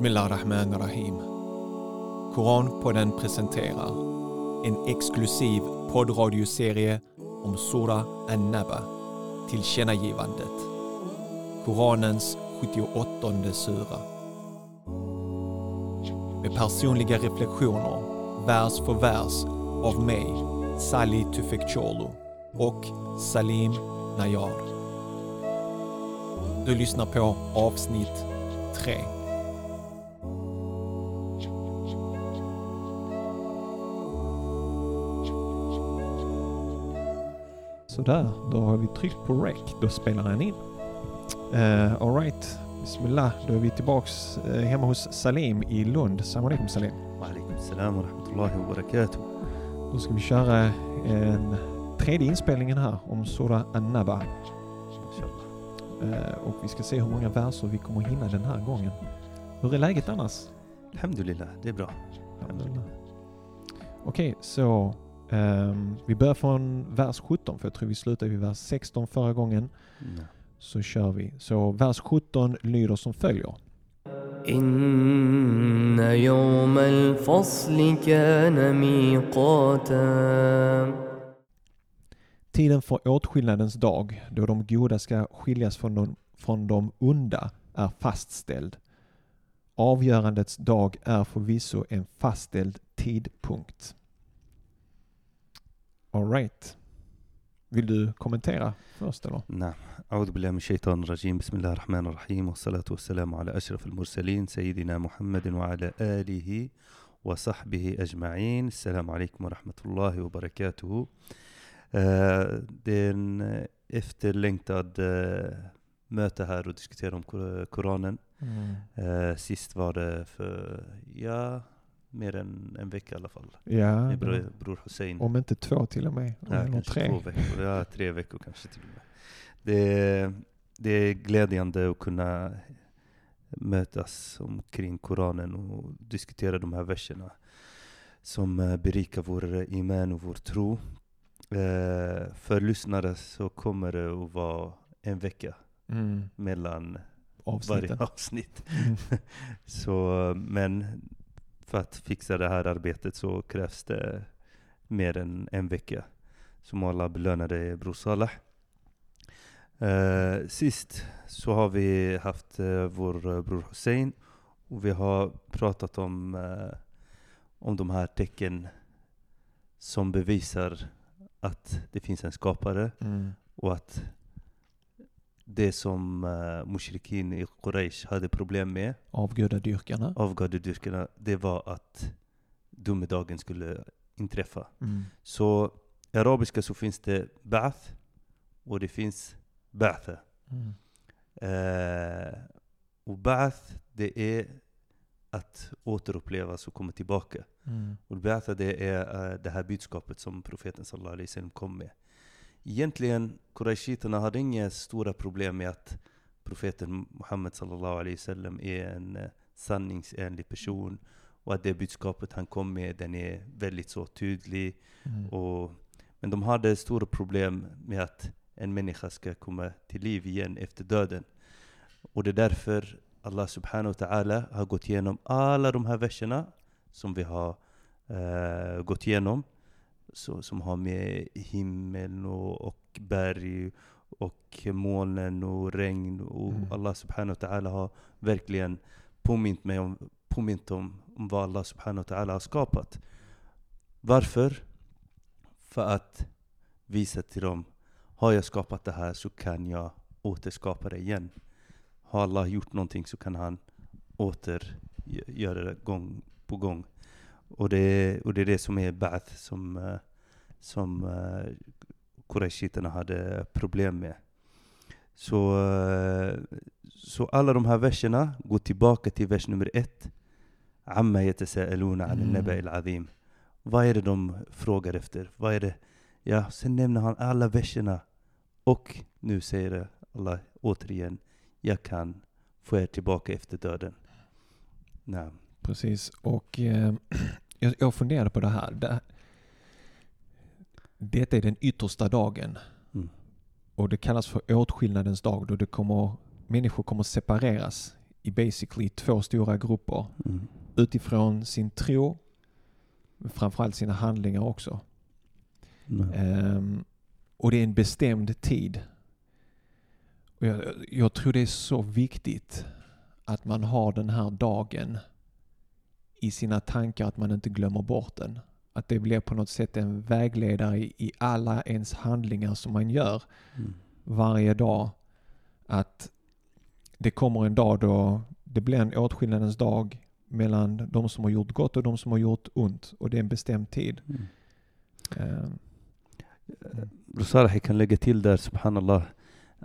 Bismillah Rahman Rahim. Koranpodden presenterar en exklusiv poddradioserie om Sura An-Naba, tillkännagivandet. Koranens 78 sura. Med personliga reflektioner, vers för vers, av mig, Salih Tufekcioglu och Salim Nayar. Du lyssnar på avsnitt 3. Sådär, då har vi tryckt på rec. Då spelar han in. Eh, uh, Alright, Bismillah. Då är vi tillbaks uh, hemma hos Salim i Lund. Salam alaikum Salim. Wa alaikum salam wa rahmatullahi wa barakatuh. Då ska vi köra en tredje inspelningen här om Surah An-Naba. Uh, och vi ska se hur många verser vi kommer hinna den här gången. Hur är läget annars? Alhamdulillah, det är bra. Okej, okay, så ehm, vi börjar från vers 17 för jag tror vi slutade vid vers 16 förra gången. نعم. Så kör vi. Så vers 17 lyder som följer. إن يوم الفصل كان ميقاتا Tiden för åtskillnadens dag, då de goda ska skiljas från de, från de onda, är fastställd. Avgörandets dag är förvisso en fastställd tidpunkt. Alright. Vill du kommentera först eller? نعم أعوذ بالله من الشيطان الرجيم بسم الله الرحمن الرحيم والصلاة والسلام على أشرف المرسلين سيدنا محمد وعلى آله وصحبه أجمعين السلام عليكم ورحمة الله وبركاته Eh, Det är en eh, efterlängtad eh, möte här och diskutera om Kor- Koranen. Eh, Sist var det för, ja, mer än en vecka i alla fall. Ja, Med bror, bror Hussein. om inte två till och med. Ja, eller tre. två veckor. Ja, tre veckor kanske till och med. Det är, det är glädjande att kunna mötas omkring Koranen och diskutera de här verserna som eh, berikar vår iman och vår tro. Eh, För lyssnare så kommer det att vara en vecka Mm. mellan Avsnitten. varje avsnitt. Mm. Så, men för att fixa det här arbetet så krävs det mer än en vecka. Så må Allah belöna dig Bror Salah. Eh, sist så har vi haft eh, vår eh, Bror Hussein och vi har pratat om, om de här tecken som bevisar att det finns en skapare Mm. och att det som uh, mushrikin i Quraysh hade problem med Avgudadyrkarna. avgudadyrkarna, det var att domedagen skulle inträffa. Mm. Så i arabiska så finns det ba'th och det finns ba'tha. Mm. Eh, och ba'th, det är att återupplevas och komma tillbaka. Mm. Och ba'tha, det är eh, det här budskapet som profeten sallallahu alaihi wasallam kom med. Egentligen, Qurayshiterna hade inga stora problem med att profeten Muhammed sallallahu alaihi wasallam är en eh, sanningsenlig person och att det budskapet han kom med, den är väldigt så tydlig. Mm. Och, men de hade stora problem med att en människa ska komma till liv igen efter döden. Och det är därför Allah subhanahu wa ta'ala har gått igenom alla de här verserna som vi har eh, gått igenom. Så, som har med himlen och, och berg och molnen och regn. Och Mm. Allah subhanahu wa ta'ala har verkligen påmint mig om, påmint om, om vad Allah subhanahu wa ta'ala har skapat. Varför? För att visa till dem, har jag skapat det här så kan jag återskapa det igen. Har Allah gjort någonting så kan han åter gö- göra det gång på gång. Och det, och det är det som är ba'th som, eh, som uh, Qurayshiterna hade problem med. Så, eh, så alla de här verserna går tillbaka till vers nummer ett. Amma yatasa'aluna Mm. an-naba'i al-'azim. Vad är det de frågar efter? Vad är det? Ja, sen nämner han alla verserna. Och nu säger Allah återigen, jag kan få er tillbaka efter döden. Nej. Precis, och eh, jag, jag funderade på det här. Det, detta är den yttersta dagen. Mm. Och det kallas för åtskillnadens dag då det kommer, människor kommer separeras i basically två stora grupper Mm. utifrån sin tro, men framförallt sina handlingar också. Mm. Ehm, och det är en bestämd tid. Och jag, jag tror det är så viktigt att man har den här dagen i sina tankar, att man inte glömmer bort den. Att det blir på något sätt en vägledare i, alla ens handlingar som man gör Mm. varje dag. Att det kommer en dag då det blir en åtskillnadens dag mellan de som har gjort gott och de som har gjort ont. Och det är en bestämd tid. Mm. Ehm, Rosara, jag kan lägga till där, subhanallah.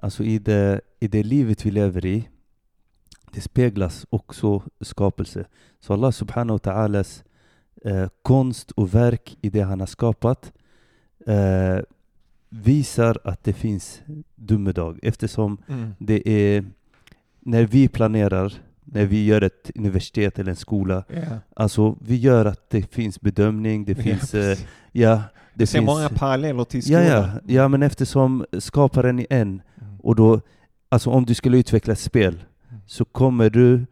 Alltså i det, i det livet vi lever i, det speglas också skapelse. Så Allah subhanahu wa ta'alas eh, konst och verk i det han har skapat eh, visar att det finns domedag. Eftersom mm. det är när vi planerar, när vi gör ett universitet eller en skola, Ja. alltså vi gör att det finns bedömning, det finns, ja, eh, ja, det ser finns många paralleller till Ja, skolan. ja, ja, men eftersom skaparen är en Mm. och då, alltså om du skulle utveckla ett spel. Så kommer du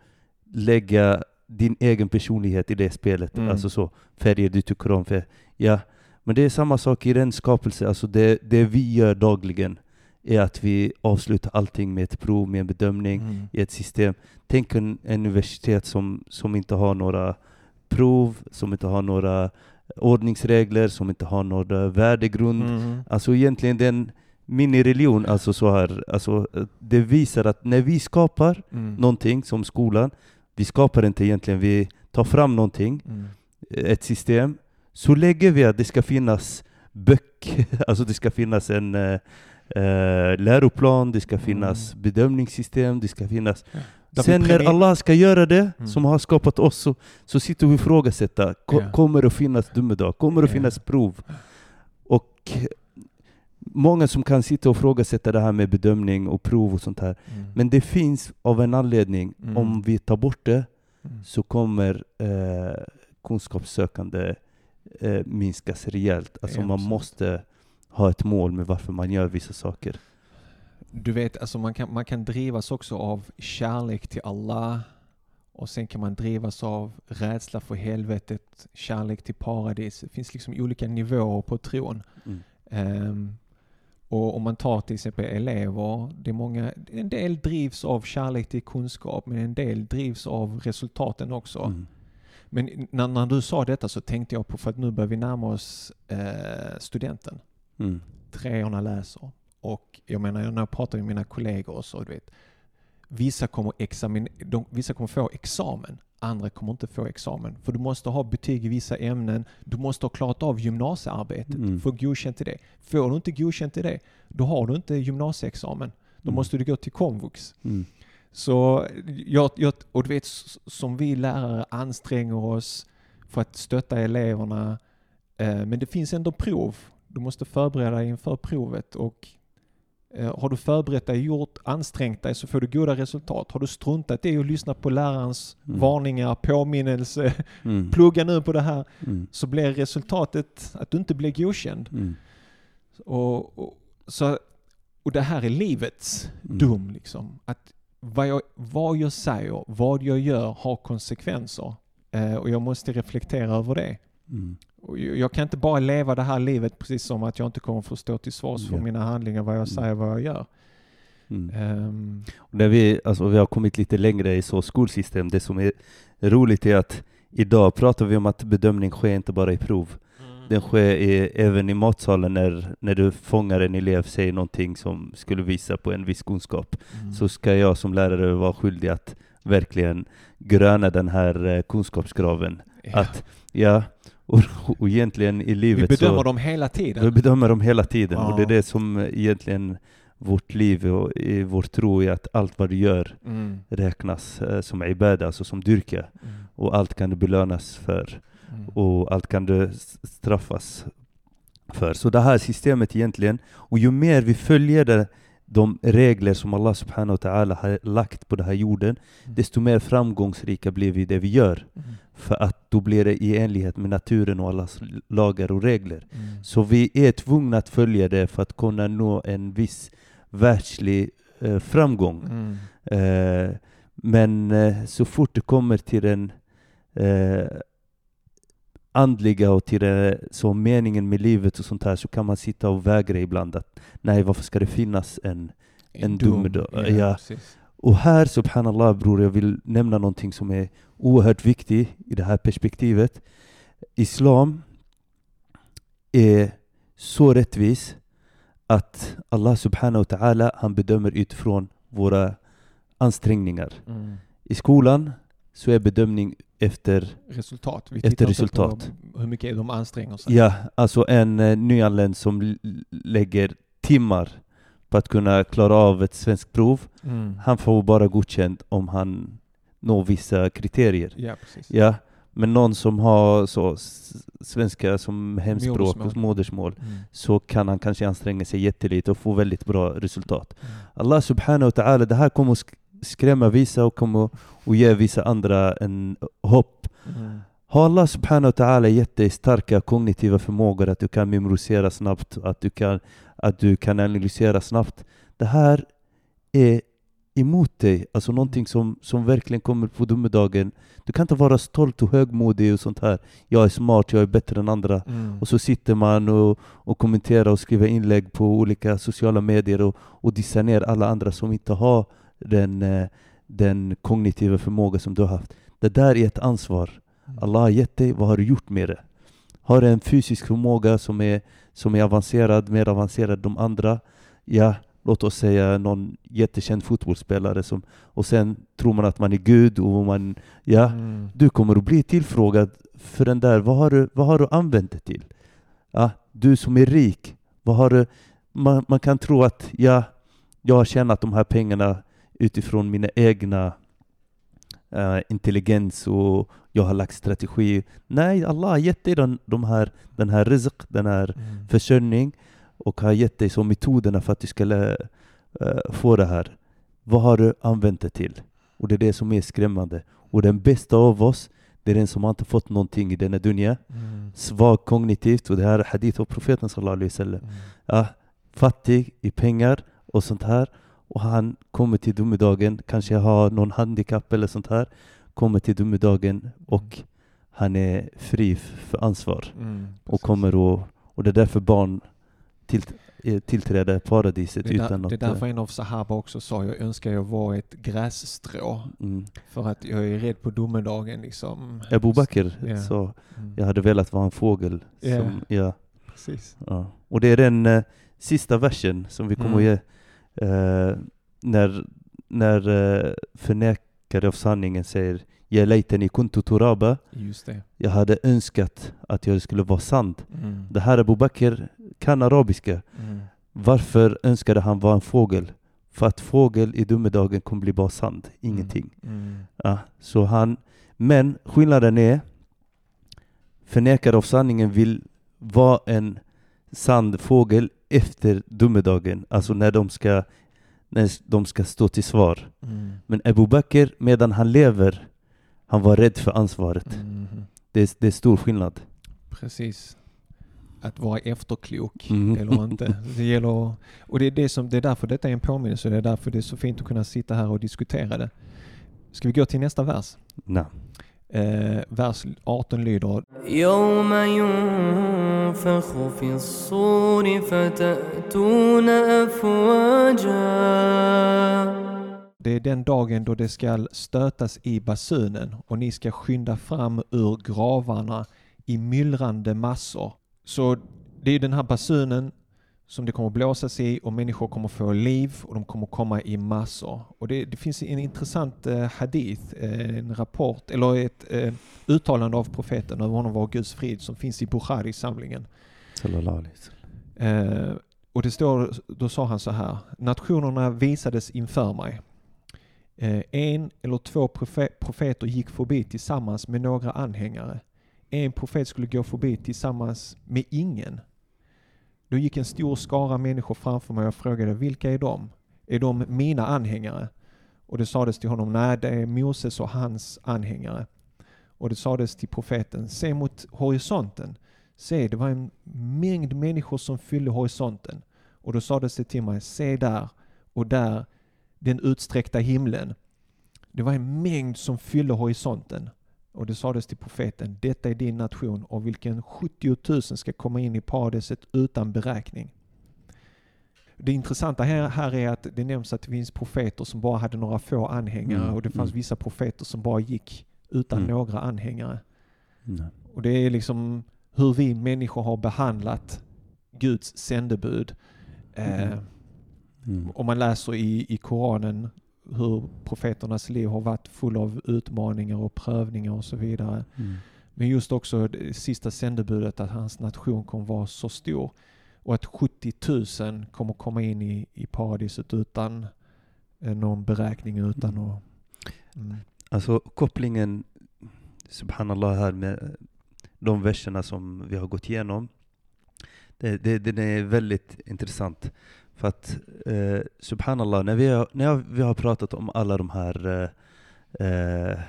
lägga din egen personlighet i det spelet. Mm. Alltså så, färger du tycker om. För, ja. Men det är samma sak i den skapelse, alltså det, det vi gör dagligen är att vi avslutar allting med ett prov, med en bedömning Mm. i ett system. Tänk en, en universitet som, som inte har några prov, som inte har några ordningsregler, som inte har några värdegrund. Mm. Alltså egentligen den minireligion, alltså så här, alltså eh, det visar att när vi skapar Mm. någonting som skolan, vi skapar inte egentligen, vi tar fram någonting, Mm. ett system, så lägger vi att det ska finnas böcker, alltså det ska finnas en eh, eh, läroplan, det ska finnas bedömningssystem, det ska finnas Sen när Allah ska göra det, Mm. som har skapat oss, så, så sitter vi och ifrågasätter. Ko- Ja. Kommer det att finnas domedag? Kommer det att finnas prov? Och många som kan sitta och ifrågasätta det här med bedömning och prov och sånt här. Mm. Men det finns av en anledning. Mm. Om vi tar bort det Mm. så kommer eh, kunskapssökande eh, minskas rejält. Alltså Ja, man måste ha ett mål med varför man gör vissa saker. Du vet, alltså man kan, man kan drivas också av kärlek till Allah och sen kan man drivas av rädsla för helvetet, kärlek till paradis. Det finns liksom olika nivåer på tron. Mm. Och om man tar till exempel elever, det är många, en del drivs av kärlek till kunskap men en del drivs av resultaten också. Mm. Men när, när du sa detta så tänkte jag på, för att nu börjar vi närma oss eh, studenten. Mm. treorna läser. Och jag menar, när jag pratar med mina kollegor och så, du vet, vissa kommer, examen, de, vissa kommer få examen, andra kommer inte få examen. För du måste ha betyg i vissa ämnen, du måste ha klarat av gymnasiearbetet, Mm. få godkänt i det. Får du inte godkänt i det, då har du inte gymnasieexamen. Då Mm. måste du gå till komvux. Mm. Så jag, jag, och du vet, som vi lärare anstränger oss för att stötta eleverna. Eh, men det finns ändå prov. Du måste förbereda dig inför provet och har du förberett dig, gjort, ansträngt dig så får du goda resultat. Har du struntat i att lyssna på lärarens Mm. varningar, påminnelse, Mm. plugga nu på det här, Mm. så blir resultatet att du inte blir godkänd. Mm. Och, och, så, och det här är livets Mm. dum liksom. Att vad jag, vad jag säger, vad jag gör har konsekvenser. Eh, och jag måste reflektera över det. Mm. Och jag kan inte bara leva det här livet precis som att jag inte kommer få stå till svars för mina handlingar, vad jag säger, vad jag gör. Mm. Och När vi, alltså, vi har kommit lite längre i så skolsystem, det som är roligt är att idag pratar vi om att bedömning sker inte bara i prov. Den sker i, även i matsalen när, när du fångar en elev säger någonting som skulle visa på en viss kunskap. mm. Så ska jag som lärare vara skyldig att verkligen gröna den här eh, kunskapskraven. Ja. Att, ja, och, och egentligen i vi livet bedömer så... dem hela tiden. Vi bedömer dem hela tiden och det är det som egentligen vårt liv och i vår tro är att allt vad du gör Mm. räknas eh, som ibada, alltså som dyrka. Mm. Och allt kan du belönas för Mm. och allt kan du straffas för. Så det här systemet egentligen, och ju mer vi följer det, de regler som Allah subhanahu wa ta'ala har lagt på den här jorden, Mm. desto mer framgångsrika blir vi i det vi gör. Mm. För att då blir det i enlighet med naturen och Allahs lagar och regler. Mm. Så vi är tvungna att följa det för att kunna nå en viss världslig eh, framgång. Mm. Eh, Men eh, så fort det kommer till den eh, andliga och till det, så meningen med livet och sånt här så kan man sitta och vägra ibland att nej, varför ska det finnas en... En domedag, ja. precis. Och här, subhanallah bror, jag vill nämna någonting som är oerhört viktigt i det här perspektivet. Islam är så rättvis att Allah subhanahu wa ta'ala, han bedömer utifrån våra ansträngningar. Mm. I skolan så är bedömning efter, Resultat. Vi Efter resultat. På hur mycket de anstränger sig. ja, alltså en eh, nyanländ som lägger timmar på att kunna klara av ett svenskt prov, Mm. han får bara godkänt om han når vissa kriterier. Ja, precis. Ja, men någon som har så svenska som hemspråk Modersmål. och modersmål Mm. så kan han kanske anstränga sig jättelite och få väldigt bra resultat. Mm. Allah subhanahu wa ta'ala, det här kommer skrämma vissa och kommer att ge vissa andra en hopp. Mm. Har Allah subhanahu wa ta'ala gett dig starka kognitiva förmågor, att du kan memorisera snabbt, att du kan, att du kan analysera snabbt. Det här är emot dig, alltså någonting som, som verkligen kommer på domedagen. Du kan inte vara stolt och högmodig och sånt här. Jag är smart, jag är bättre än andra. Mm. Och så sitter man och, och kommenterar och skriver inlägg på olika sociala medier och, och dissar ner alla andra som inte har den, eh, den kognitiva förmåga som du har haft. Det där är ett ansvar. Mm. Allah har gett dig, vad har du gjort med det? Har du en fysisk förmåga som är, som är avancerad, mer avancerad än de andra? Ja, låt oss säga någon jättekänd fotbollsspelare som, och sen tror man att man är Gud och man, ja, Mm. du kommer att bli tillfrågad för den där, vad har du, vad har du använt det till? Ja, du som är rik, vad har du, man, man kan tro att ja, jag har tjänat de här pengarna utifrån mina egna eh, intelligens och jag har lagt strategi. Nej, Allah har gett dig den, de här, den här rizq, den här Mm. försörjning och har gett dig så metoderna för att du ska lä- eh, få det här. Vad har du använt det till? Och det är det som är skrämmande. Och den bästa av oss, det är den som inte fått någonting i denna dunja. Mm. Svag kognitivt, och det här är hadith av profeten sallallahu alaihi wasallam. Mm. Ja, fattig i pengar och sånt här. Och han kommer till domedagen, kanske har någon handikapp eller sånt här. Kommer till domedagen och han är fri för ansvar. Mm. Och kommer att, och det är därför barn till, eh, tillträder paradiset det, där, utan det är därför en av Sahaba också sa, jag önskar jag var ett grässtrå. Mm. För att jag är rädd på domedagen liksom. Abu Bakr Ja. sa, Mm. jag hade velat vara en fågel. Ja. Som, ja, Precis. ja. Och det är den eh, sista versen som vi kommer Mm. att ge. Eh, när när eh, förnekare av sanningen säger Ja laytani kuntu turaba. Just det. Jag hade önskat att jag skulle vara sand. Mm. Det här Abu Bakr kan arabiska. Mm. Varför önskade han vara en fågel? För att fågel i domedagen kommer bli bara sand, ingenting. Mm. Ja, så han, men skillnaden är, förnekare av sanningen vill vara en sann fågel efter domedagen, alltså när de ska, när de ska stå till svar. Mm. Men Abu Bakr, medan han lever, han var rädd för ansvaret. Mm. Det, det är stor skillnad. Precis. Att vara efterklok Mm. eller inte. Det gäller, och det är, det, som, det är därför detta är en påminnelse. Det är därför det är så fint att kunna sitta här och diskutera det. Ska vi gå till nästa vers? Nej. Eh, vers 18 lyder يوم ينفخ في الصور فتأتون أفواجا Det är den dagen då det skall stötas i basunen och ni ska skynda fram ur gravarna i myllrande massor. Så det är den här basunen som det kommer att blåsas i och människor kommer få liv och de kommer komma i massor. Och det, det finns en intressant eh, hadith, eh, en rapport, eller ett eh, uttalande av profeten över honom var Guds frid som finns i Bukhari-samlingen. Eh, och det står, då sa han så här. Nationerna visades inför mig. Eh, en eller två profe- profeter gick förbi tillsammans med några anhängare. En profet skulle gå förbi tillsammans med ingen. Då gick en stor skara människor framför mig och frågade vilka är de? Är de mina anhängare? Och det sades till honom, nej det är Moses och hans anhängare. Och det sades till profeten, se mot horisonten. Se, det var en mängd människor som fyllde horisonten. Och då sades det till mig, se där och där, den utsträckta himlen. Det var en mängd som fyllde horisonten. Och det sades till profeten, detta är din nation och vilken 70 000 ska komma in i paradiset utan beräkning. Det intressanta här, här är att det nämns att det finns profeter som bara hade några få anhängare Mm, och det fanns mm. vissa profeter som bara gick utan Mm. några anhängare. Och det är liksom hur vi människor har behandlat Guds sändebud. Eh, Mm. Mm. om man läser i, i Koranen hur profeternas liv har varit full av utmaningar och prövningar och så vidare. Mm. Men just också det sista sändebudet att hans nation kommer vara så stor och att 70 000 kommer komma in i, i paradiset utan eh, någon beräkning utan Mm. att... Mm. Alltså kopplingen, subhanallah här med de verserna som vi har gått igenom. Det, det, den är väldigt intressant. För att eh, subhanallah, när vi har, när vi har pratat om alla de här eh, eh,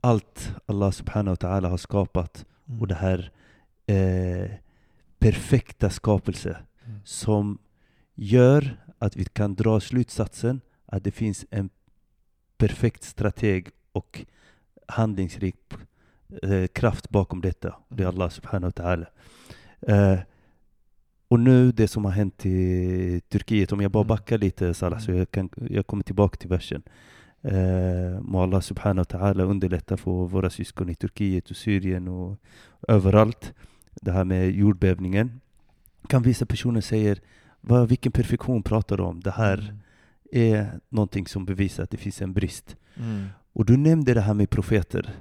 allt Allah subhanahu wa ta'ala har skapat Mm. och det här eh, perfekta skapelse Mm. som gör att vi kan dra slutsatsen att det finns en perfekt strateg och handlingsrik eh, kraft bakom detta. Det är Allah subhanahu wa ta'ala. Eh, och nu det som har hänt i Turkiet, om jag bara Mm. backar lite Salah, så jag, kan, jag kommer tillbaka till versen. Eh, må Allah subhanahu wa ta'ala underlätta för våra syskon i Turkiet och Syrien och överallt. Det här med jordbävningen. Kan vissa personer säga vad, vilken perfektion pratar du om? Det här är någonting som bevisar att det finns en brist. Mm. Och du nämnde det här med profeter.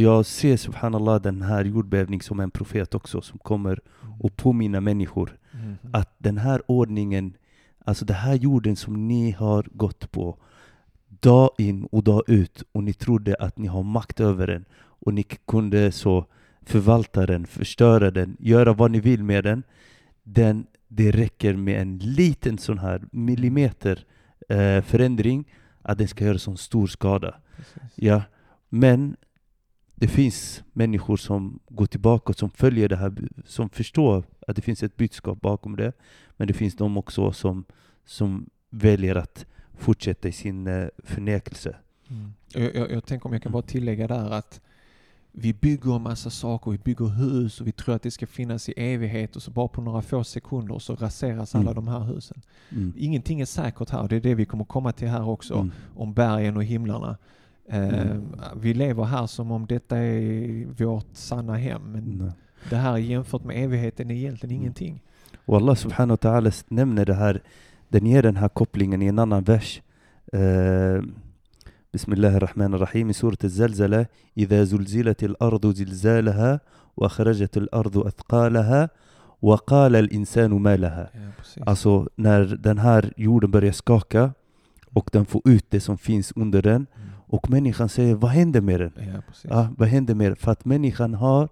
Jag ser subhanallah den här jordbävning som en profet också som kommer och påminna människor Mm. att den här ordningen, alltså den här jorden som ni har gått på dag in och dag ut och ni trodde att ni har makt över den och ni kunde så förvalta den, förstöra den, göra vad ni vill med den. den det räcker med en liten sån här millimeter eh, förändring att den ska göra sån stor skada. Precis. Ja, men det finns människor som går tillbaka och som följer det här, som förstår att det finns ett budskap bakom det. Men det finns de också som, som väljer att fortsätta i sin eh, förnekelse. Mm. Jag, jag, jag tänker om jag kan bara tillägga där att vi bygger en massa saker, vi bygger hus och vi tror att det ska finnas i evighet och så bara på några få sekunder så raseras alla Mm. de här husen. Mm. Ingenting är säkert här, det är det vi kommer komma till här också, Mm. om bergen och himlarna. Eh, Mm. Vi lever här som om detta är vårt sanna hem, men Nej. det här jämfört med evigheten är egentligen Mm. ingenting. Och Allah subhanahu wa ta'ala nämner det här, den ger den här kopplingen i en annan vers. Eh, بسم الله الرحمن الرحيم سورة الزلزلة إذا زلزلت الأرض زلزالها وأخرجت الأرض أثقالها وقال الإنسان ما لها Ja, precis. Alltså när den här jorden börjar skaka och den får ut det som finns under den Mm. och människan säger vad händer med den? Ja. Ja, vad händer med den? För att människan har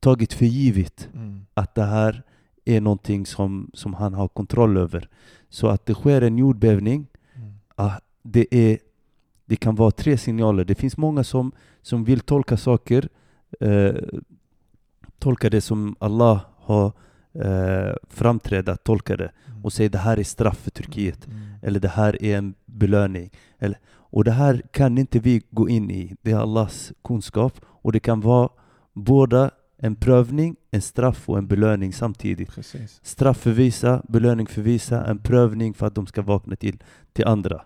tagit för givet Mm. att det här är någonting som, som han har kontroll över. Så att det sker en jordbävning, Mm. ah, det, är, det kan vara tre signaler. Det finns många som, som vill tolka saker, eh, tolka det som Allah har eh, framträtt att tolka det Mm. och säga det här är straff för Turkiet. Mm. Eller det här är en belöning. Eller, och det här kan inte vi gå in i. Det är Allahs kunskap. Och det kan vara båda en prövning, en straff och en belöning samtidigt. Precis. Straff för vissa, belöning för vissa, en prövning för att de ska vakna till, till andra.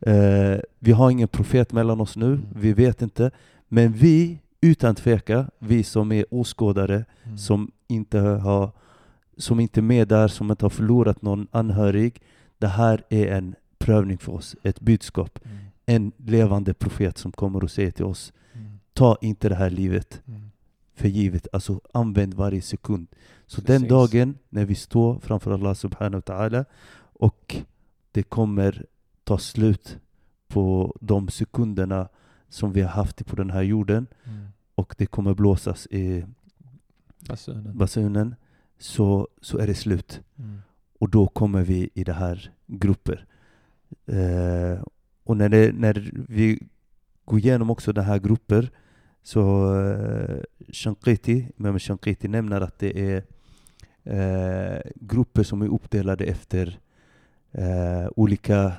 Eh, vi har ingen profet mellan oss nu, vi vet inte. Men vi, utan tveka, vi som är åskådare, Mm. som inte har som inte är med där, som inte har förlorat någon anhörig. Det här är en prövning för oss, ett budskap. Mm. En levande profet som kommer och säger till oss, Mm. ta inte det här livet Mm. för givet. Alltså använd varje sekund. Så Precis. den dagen när vi står framför Allah subhanahu wa ta'ala och det kommer ta slut på de sekunderna som vi har haft på den här jorden Mm. och det kommer blåsas i Basunen. basunen så, så är det slut. Mm. Och då kommer vi i det här grupper. Eh, och när, det, när vi går igenom också det här grupper så eh, Shankiti, Imam Shankiti nämner att det är eh, grupper som är uppdelade efter eh, olika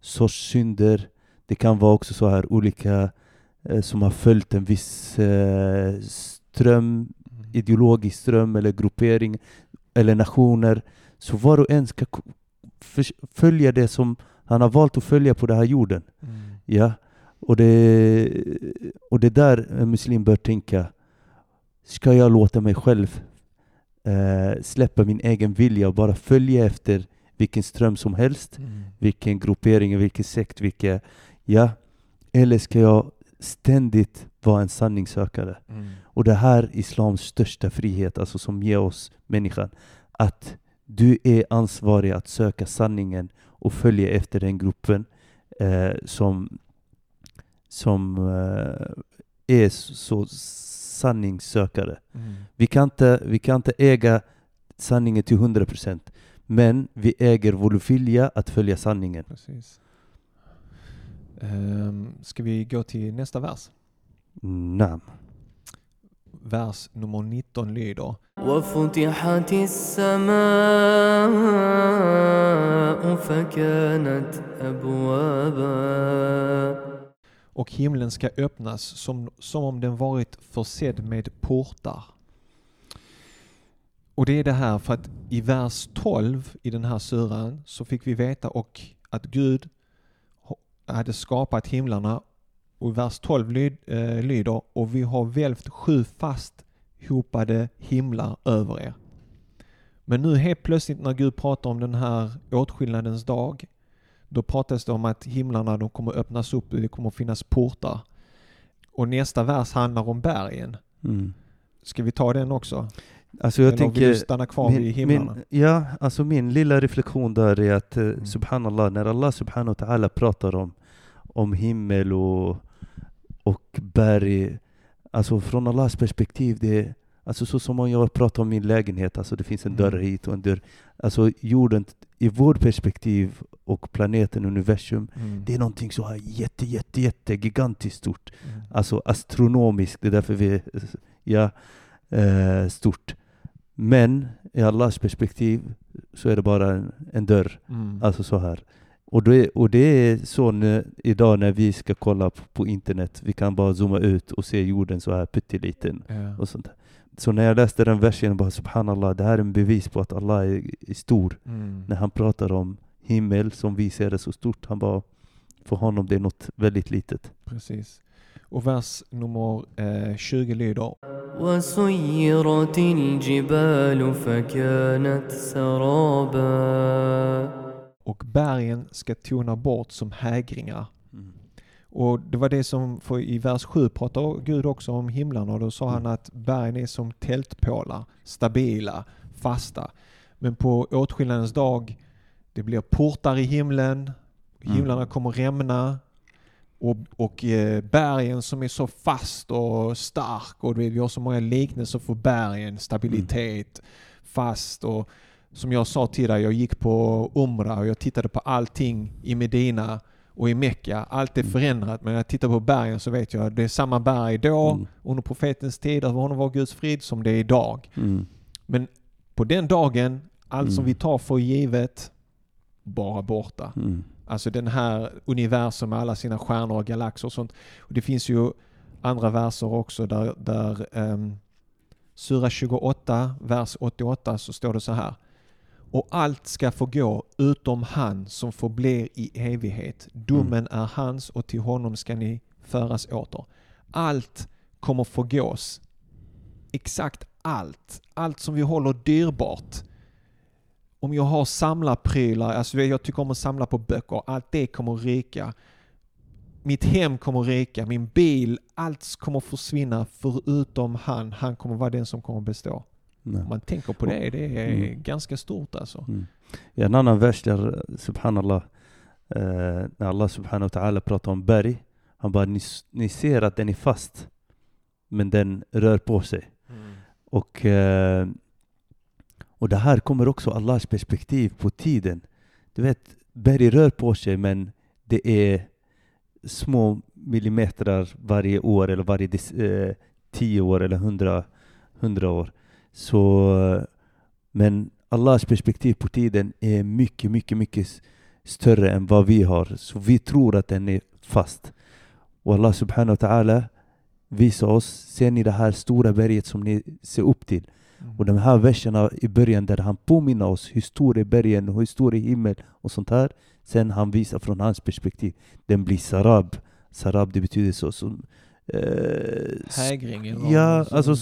sorts synder. Det kan vara också så här olika som har följt en viss ström, ideologisk ström eller gruppering eller nationer. Så var och en ska följa det som han har valt att följa på den här jorden. Mm. Ja, och det, och det där en muslim bör tänka. Ska jag låta mig själv eh, släppa min egen vilja och bara följa efter vilken ström som helst, Mm. vilken gruppering, vilken sekt, vilka, ja, eller ska jag ständigt vara en sanningssökare? Mm. Och det här är islams största frihet, alltså som ger oss människan, att du är ansvarig att söka sanningen och följa efter den gruppen eh, som, som eh, är så sanningssökare. Mm. Vi kan, inte, vi kan inte äga sanningen till 100% men vi äger vår vilja att följa sanningen. Precis. Um, ska vi gå till nästa vers? Nam vers nummer 19 lyder Och himlen ska öppnas som, som om den varit försedd med portar. Och det är det här för att i vers 12 i den här suran så fick vi veta och att Gud hade skapat himlarna och vers 12 lyd, eh, lyder och vi har välvt sju fast hopade himlar över er. Men nu helt plötsligt när Gud pratar om den här åtskillnadens dag då pratas det om att himlarna de kommer öppnas upp och det kommer finnas portar. Och nästa vers handlar om bergen. Mm. Ska vi ta den också? Alltså jag Eller vill tänker, du stanna kvar vid himlarna? min, ja, alltså min lilla reflektion där är att, eh, Mm. subhanallah, när Allah subhanahu wa ta'ala pratar om, om himmel och, och berg, alltså från Allahs perspektiv, det är alltså så som om jag pratar om min lägenhet, alltså det finns en dörr Mm. hit och en dörr, alltså jorden, i vårt perspektiv och planeten, universum, Mm. det är någonting så här jätte, jätte, jätte gigantiskt stort. Mm. Alltså astronomiskt, det är därför vi är ja, eh, stort. Men i Allahs perspektiv så är det bara en, en dörr, Mm. alltså så här. Och det, och det är så nu, idag när vi ska kolla på, på internet, vi kan bara zooma ut och se jorden så här pytteliten Ja. och sånt där. Så när jag läste den versen, jag bara subhanallah, det här är en bevis på att Allah är, är stor. Mm. När han pratar om himmel som vi ser det så stort, han bara, för honom det är något väldigt litet. Precis. Och vers nummer eh, 20 lyder وسيرت الجبال فكانت سرابا och bergen ska tona bort som hägringar. Och det var det som, för i vers 7 pratar Gud också om himlarna och då sa han att bergen är som tältpålar, stabila, fasta. Men på åtskillnadens dag, det blir portar i himlen, Mm. himlarna kommer rämna och, och eh, bergen som är så fast och stark och vi har så många liknelser för bergen, stabilitet, fast och som jag sa till dig, jag gick på Umra och jag tittade på allting i Medina och i Mecka. Allt är Mm. förändrat men när jag tittar på bergen så vet jag att det är samma berg då Mm. under profetens tid, över honom var Guds frid som det är idag. Mm. Men på den dagen, allt som Mm. vi tar för givet, bara borta. Mm. Alltså den här universum med alla sina stjärnor och galaxer och sånt. Och det finns ju andra verser också där, där um, Sura 28, vers 88 så står det så här. Och allt ska förgå utom han som förblir i evighet. Domen är hans och till honom ska ni föras åter. Allt kommer förgås. Exakt allt. Allt som vi håller dyrbart. Om jag har samlarprylar, alltså jag tycker om att samla på böcker, allt det kommer ryka. Mitt hem kommer ryka, min bil, allt kommer försvinna förutom han. Han kommer vara den som kommer bestå. Nej. Om man tänker på det, det är Mm. ganska stort alltså. Mm. I en annan vers där, subhanallah, eh, när Allah subhanahu wa ta'ala pratar om berg, han bara, ni, ni ser att den är fast, men den rör på sig. Och, eh, och det här kommer också Allahs perspektiv på tiden. Du vet, berg rör på sig men det är små millimeter varje år eller varje eh, tio år eller hundra, hundra år. Så, men Allahs perspektiv på tiden är mycket, mycket, mycket större än vad vi har. Så vi tror att den är fast. Och Allah subhanahu wa ta'ala visar oss, ser ni det här stora berget som ni ser upp till? Mm. Och de här verserna i början där han påminner oss hur stor är bergen och hur stor är himmel och sånt här. Sen han visar från hans perspektiv. Den blir sarab. Sarab det betyder så som... Eh, s- Hägring eller ja, alltså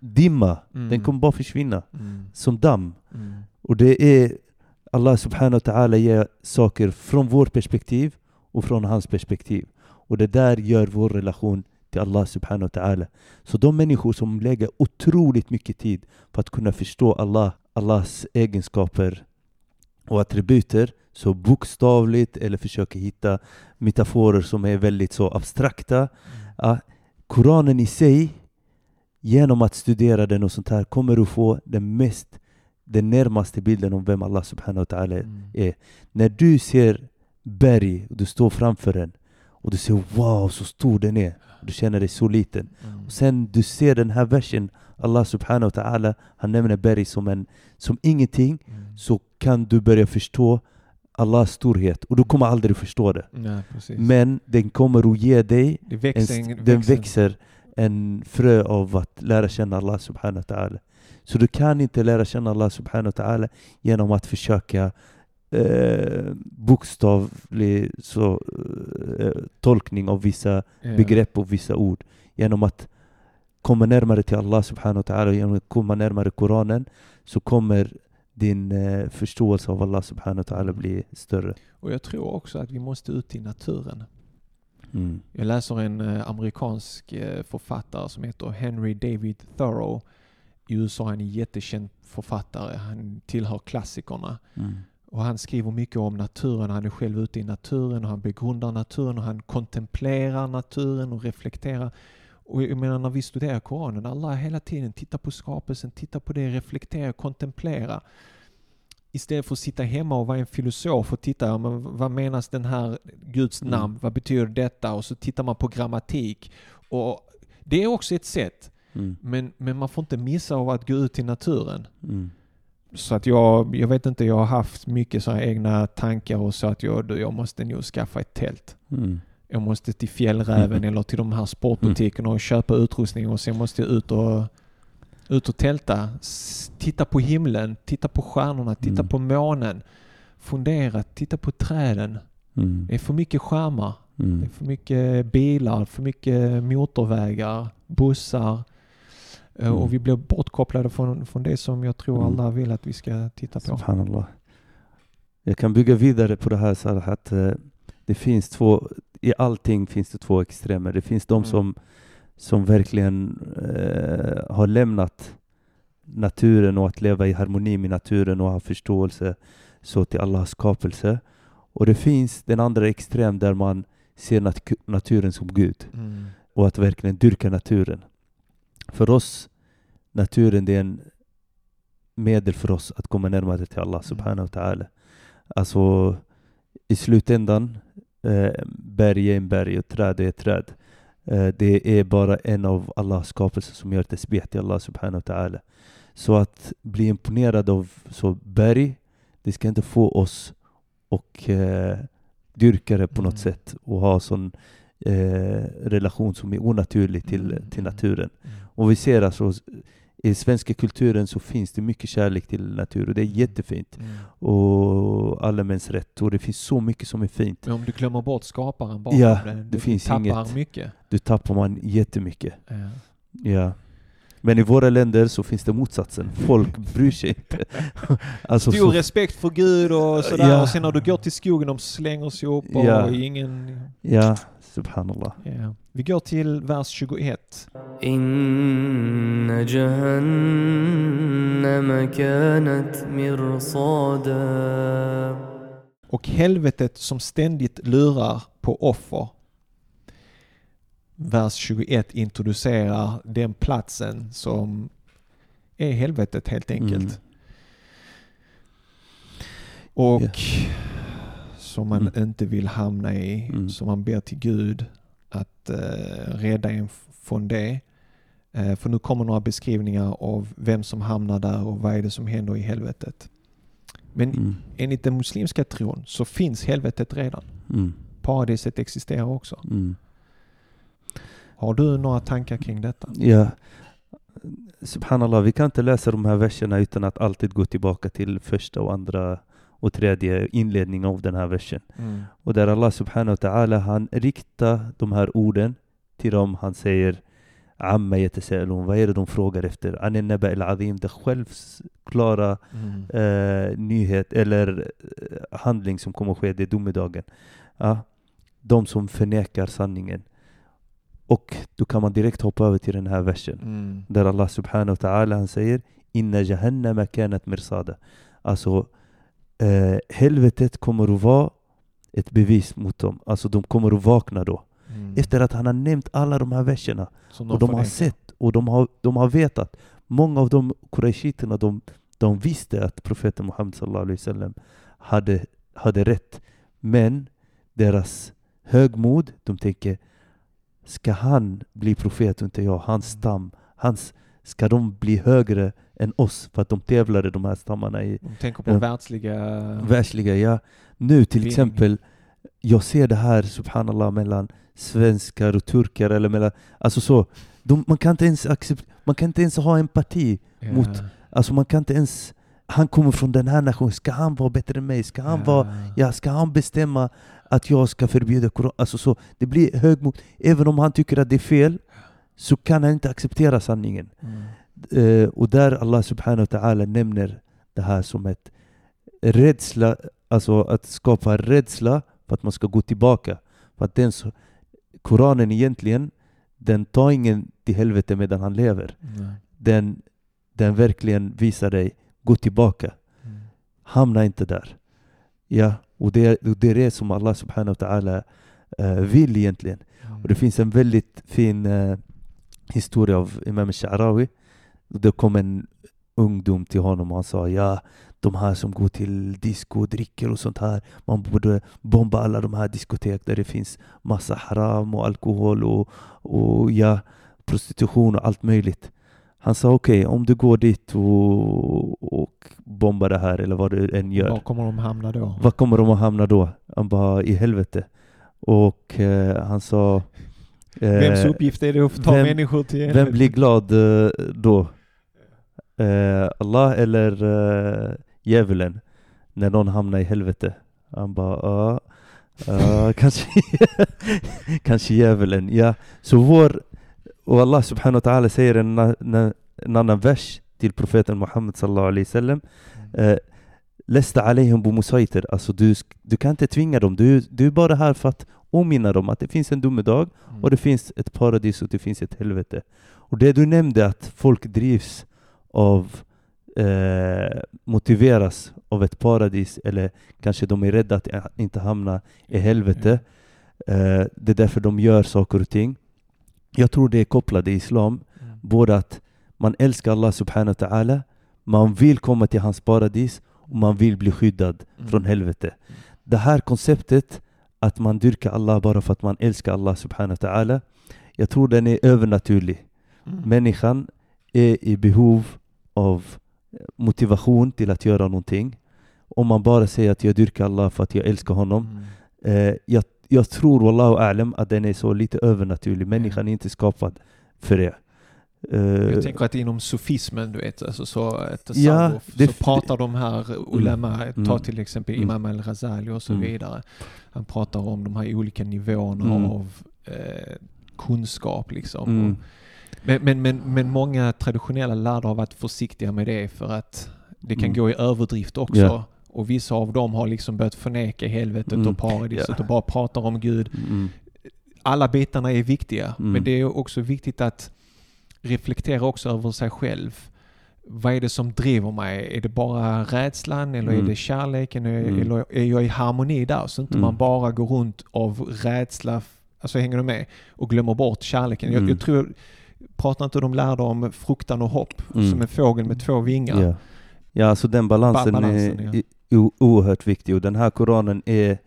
dimma. Mm. Den kommer bara försvinna. Mm. Som damm. Mm. Och det är Allah subhanahu wa ta'ala ger saker från vårt perspektiv och från hans perspektiv. Och det där gör vår relation till Allah subhanahu wa ta'ala. Så de människor som lägger otroligt mycket tid för att kunna förstå Allah, Allahs egenskaper och attributer så bokstavligt eller försöker hitta metaforer som är väldigt så abstrakta. Ja, Koranen i sig, genom att studera den och sånt här, kommer du få den mest, den närmaste bilden om vem Allah subhanahu wa ta'ala är. Mm. är. När du ser berg och du står framför den och du ser wow så stor den är. Och du känner dig så liten. Mm. Och sen du ser den här versen, Allah subhanahu wa ta'ala, han nämner berg som, en, som ingenting, Mm. så kan du börja förstå Allahs storhet. Och du kommer aldrig förstå det. Ja. Men den kommer att ge dig det en, växer, den växer en frö av att lära känna Allah subhanahu wa ta'ala. Så du kan inte lära känna Allah subhanahu wa ta'ala genom att försöka eh, bokstavlig så, eh, tolkning av vissa Ja. begrepp och vissa ord. Genom att komma närmare till Allah subhanahu wa ta'ala, genom att komma närmare Koranen, så kommer din eh, förståelse av Allah subhanahu wa ta'ala bli större. Och jag tror också att vi måste ut i naturen. Mm. Jag läser en eh, amerikansk eh, författare som heter Henry David Thoreau. I USA är han en jättekänd författare. Han tillhör klassikerna. Mm. Och han skriver mycket om naturen. Han är själv ute i naturen och han begrundar naturen och han kontemplerar naturen och reflekterar. Och jag menar när vi studerar Koranen, Allah hela tiden tittar på skapelsen, tittar på det, reflekterar, kontemplera. Istället för att sitta hemma och vara en filosof och titta, ja, men vad menas den här Guds Mm. namn, vad betyder detta? Och så tittar man på grammatik. Och det är också ett sätt, Mm. men, men man får inte missa av att gå ut i naturen. Mm. Så att jag, jag vet inte, jag har haft mycket så här egna tankar och så att jag, jag måste nog skaffa ett tält. Mm. Jag måste till Fjällräven Mm. eller till de här sportbutikerna och köpa utrustning och sen måste jag ut och, ut och tälta. S- Titta på himlen, titta på stjärnorna, titta Mm. på månen. Fundera, titta på träden. Mm. Det är för mycket skärmar. Det Mm. är för mycket bilar, för mycket motorvägar, bussar. Eh, Mm. Och vi blir bortkopplade från, från det som jag tror Mm. alla vill att vi ska titta på. Subhanallah. Jag kan bygga vidare på det här så att eh, det finns två, i allting finns det två extremer. Det finns de Mm. som, som verkligen eh, har lämnat naturen och att leva i harmoni med naturen och ha förståelse så till Allahs skapelse. Och det finns den andra extrem där man ser nat- naturen som Gud Mm. och att verkligen dyrka naturen. För oss, naturen det är en medel för oss att komma närmare till Allah subhanahu wa ta'ala. Alltså i slutändan, berg är en berg och träd är ett träd. Eh, det är bara en av Allahs skapelser som gör tesbih till Allah subhanahu wa ta'ala. Så att bli imponerad av så berg, det ska inte få oss och eh, dyrka det på något Mm. sätt och ha sån eh, relation som är onaturlig till, Mm, till naturen. Mm. Och vi ser alltså i svenska kulturen så finns det mycket kärlek till natur och det är jättefint. Mm. Och allmänns rätt och det finns så mycket som är fint. Men om du glömmer bort skaparen bakom Ja, det, det du finns tappar inget. mycket. Då tappar man jättemycket. Ja. Ja. Men i våra länder så finns det motsatsen. Folk bryr sig inte. alltså, Stor så, respekt för Gud och sådär. Ja. Och sen när du går till skogen, de slänger sig upp och Ja. ingen... ja, Subhanallah. Yeah. Vi går till vers 21. Inna jahannama kanat mirsada. Och helvetet som ständigt lurar på offer. Vers 21 introducerar den platsen som är helvetet helt enkelt. Mm. Och yeah som man Mm. inte vill hamna i. Mm. Som man ber till Gud att eh, rädda en från det. Eh, för nu kommer några beskrivningar av vem som hamnar där och vad är det som händer i helvetet. Men Mm. enligt den muslimska tron så finns helvetet redan. Mm. paradiset existerar också. Mm. Har du några tankar kring detta? Ja. Subhanallah, vi kan inte läsa de här verserna utan att alltid gå tillbaka till första och andra och tredje inledningen av den här versen. Mm. Och där Allah subhanahu wa ta'ala han riktar de här orden till dem. Han säger Amma yatasa'alun, vad är det de frågar efter? An naba al azim, det självklara Mm. eh, nyhet eller eh, handling som kommer att ske, det är domedagen. Ja, de som förnekar sanningen. Och då kan man direkt hoppa över till den här versen. Mm. Där Allah subhanahu wa ta'ala han säger Inna jahannama kanat mirsada. Alltså eh, helvetet kommer att vara ett bevis mot dem. Alltså de kommer att vakna då. Mm. Efter att han har nämnt alla de här verserna. Som Och de har förnekar. sett och de har, de har vetat. Många av de qurayshiterna de, de visste att profeten Muhammed sallallahu alaihi wasallam hade, hade rätt. Men deras högmod, de tänker Ska han bli profet och inte jag? Hans Mm. stam, hans, ska de bli högre än oss? För att de tävlade de här stammarna i De tänker på Ja. världsliga... världsliga. Ja. Nu till Vinning. exempel, jag ser det här subhanallah mellan svenskar och turkar eller mellan, alltså så, de, man kan inte ens accept, man kan inte ens ha empati. Ja. mot- Alltså man kan inte ens, han kommer från den här nationen, ska han vara bättre än mig? Ska han vara, ja, ska han bestämma att jag ska förbjuda Koran? Alltså så, det blir högmod. Även om han tycker att det är fel, så kan han inte acceptera sanningen. Mm. Eh, och där Allah subhanahu wa ta'ala nämner det här som ett rädsla, alltså att skapa rädsla för att man ska gå tillbaka. För att den, Koranen egentligen, den tar ingen till helvete medan han lever. Nej. Den, den verkligen visar dig, gå tillbaka. Mm. Hamna inte där. Ja, och det, och det är det som Allah subhanahu wa ta'ala eh, vill egentligen. Och det finns en väldigt fin eh, historia av Imam al-Sha'rawi. Det kom en ungdom till honom och han sa ja, de här som går till disco och dricker och sånt här, man borde bomba alla de här diskotek där det finns massa haram och alkohol och, och ja, prostitution och allt möjligt. Han sa okej, om du går dit och, och bombar det här eller vad du än gör, Var kommer de hamna då? var kommer de att hamna då? Han bara, i helvete. Och eh, han sa... eh, Vems uppgift är det att ta vem- människor till Vem helvetet? blir glad eh, då? Eh, Allah eller eh, djävulen? När någon hamnar i helvete? Han bara, ja, ja, kanske, kanske djävulen. Ja, så vår... Och Allah subhanahu wa ta'ala säger en, en, en annan vers till profeten Muhammed sallallahu alaihi wasallam. Eh, Lesta alayhim bumusaytir. Alltså du, du kan inte tvinga dem. Du, du är bara här för att påminna dem att det finns en domedag Mm. och det finns ett paradis och det finns ett helvete. Och det du nämnde att folk drivs av, eh, motiveras av ett paradis eller kanske de är rädda att inte hamna i helvete. Eh, det är därför de gör saker och ting. Jag tror det är kopplat i Islam, Mm. både att man älskar Allah subhanahu wa ta'ala, man vill komma till hans paradis och man vill bli skyddad Mm. från helvete. Det här konceptet att man dyrkar Allah bara för att man älskar Allah subhanahu wa ta'ala, jag tror den är övernaturlig. Mm. Människan är i behov av motivation till att göra någonting. Om man bara säger att jag dyrkar Allah för att jag älskar honom. Mm. Eh, jag, jag tror, wallahu a'lam, att den är så lite övernaturlig. Människan är inte skapad för det. Eh, Jag tänker att inom sofismen, du vet, alltså så, ett Ja, det- så pratar de här ulema, ta Mm. till exempel Mm. Imam al-Ghazali och så Mm. vidare. Han pratar om de här olika nivåerna Mm. av eh, kunskap liksom. Mm. Och, men, men, men, men många traditionella lärare har varit försiktiga med det för att det kan Mm. gå i överdrift också. Ja. Och vissa av dem har liksom börjat förneka helvetet Mm. och paradiset Ja. och bara pratar om Gud Mm. alla bitarna är viktiga, Mm. men det är också viktigt att reflektera också över sig själv. Vad är det som driver mig? Är det bara rädslan eller är Mm. det kärleken? Är- Mm. Eller är jag i harmoni där? Så inte Mm. man bara går runt av rädsla, alltså hänger du med? Och glömmer bort kärleken. Jag, Mm. jag tror, pratar inte de lärde om fruktan och hopp? Mm. Som en fågel med två vingar. Ja. ja, alltså den balansen, Ba- balansen, är ja. oerhört viktig. Och den här Koranen är,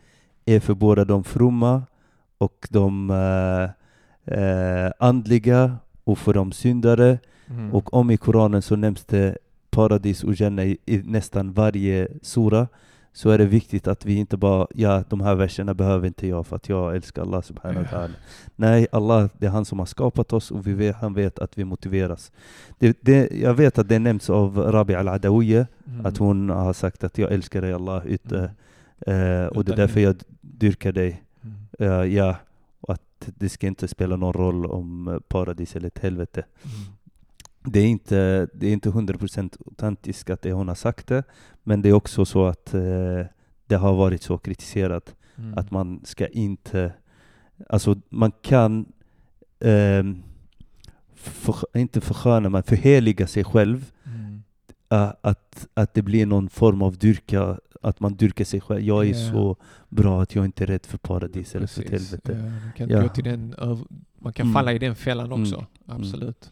är för både de fromma och de eh, eh, andliga och för de syndare. Mm. Och om i Koranen så nämns det paradis och Jannah i, i nästan varje sura så är det viktigt att vi inte bara, ja de här verserna behöver inte jag för att jag älskar Allah subhanahu wa ta'ala. Nej, Allah det är han som har skapat oss och vi vet, han vet att vi motiveras. Det, det, jag vet att det nämns av Rabi al-Adawiya, Mm. att hon har sagt att jag älskar dig Allah, ute, eh, och det är därför jag dyrkar dig. Mm. Eh, ja, och att det ska inte spela någon roll om eh, paradis eller ett helvete. Mm. Det är inte, det är inte 100% autentiskt att det hon har sagt det, men det är också så att eh, det har varit så kritiserat Mm. att man ska inte, alltså man kan ehm, för, inte försköna, men förheliga sig själv, Mm. eh, att, att det blir någon form av dyrka, att man dyrkar sig själv. Jag är Ja. så bra att jag inte är rädd för paradis eller för helvete. Ja, man kan, Ja. gå till den, man kan Mm. falla i den fällan Mm. också. Absolut.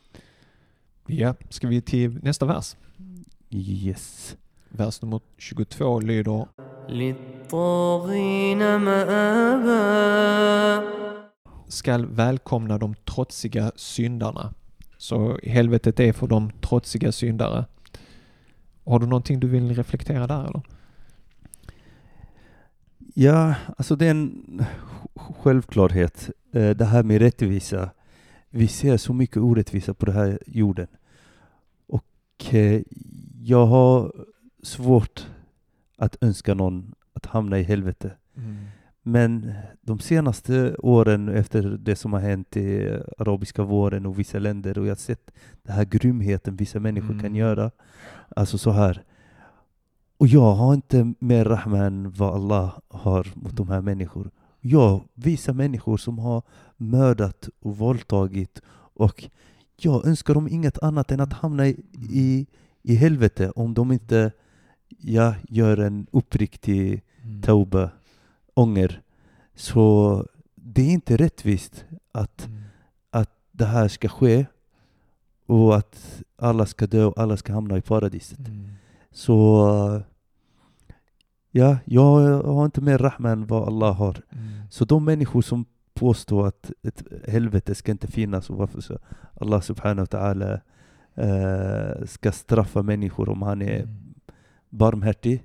Ja, ska vi till nästa vers? Yes. Vers nummer 22 lyder Littorina ma'aba ska välkomna de trotsiga syndarna. Så helvetet är för de trotsiga syndare. Har du någonting du vill reflektera där eller? Ja, alltså det är en självklarhet. Eh, det här med rättvisa vi ser så mycket orättvisa på den här jorden. Och eh, jag har svårt att önska någon att hamna i helvete. Men de senaste åren efter det som har hänt i arabiska våren och vissa länder och jag har sett den här grymheten vissa människor kan Mm. göra. Alltså så här. Och jag har inte mer rahma än vad Allah har mot de här människorna. Jag visar människor som har mördat och våldtagit och jag önskar dem inget annat än att hamna i, i, i helvete om de inte ja, gör en uppriktig Mm. tauba, ånger. Så det är inte rättvist att Mm. det här ska ske och att alla ska dö och alla ska hamna i paradiset. Mm. Så ja, jag har inte mer rahma än vad Allah har. Mm. Så de människor som påstår att ett helvete ska inte finnas och varför så Allah subhanahu wa ta'ala eh, ska straffa människor om han är Mm. barmhärtig.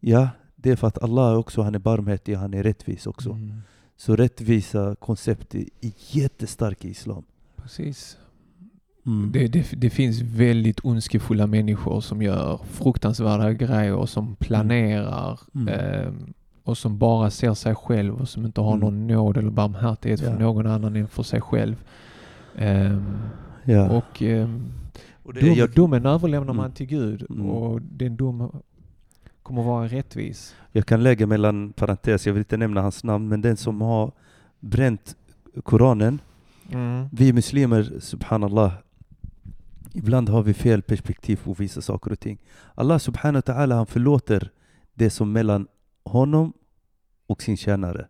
Ja, det är för att Allah också han är barmhärtig och han är rättvis också. Mm. Så rättvisa koncept är jättestarkt i Islam. Precis. Mm. Det, det, det finns väldigt ondskefulla människor som gör fruktansvärda grejer och som planerar Mm. ehm, och som bara ser sig själv och som inte har Mm. någon nåd eller barmhärtighet för Ja. någon annan än för sig själv. Ehm, ja. Och ehm, Och det- dom, jag, domen överlämnar man Mm. till Gud Mm. och den dom kommer vara rättvis. jag kan lägga mellan parentes, jag vill inte nämna hans namn, men den som har bränt Koranen. Vi muslimer, subhanallah, ibland har vi fel perspektiv på vissa saker och ting. Allah subhanahu wa ta'ala han förlåter det som mellan honom och sin tjänare.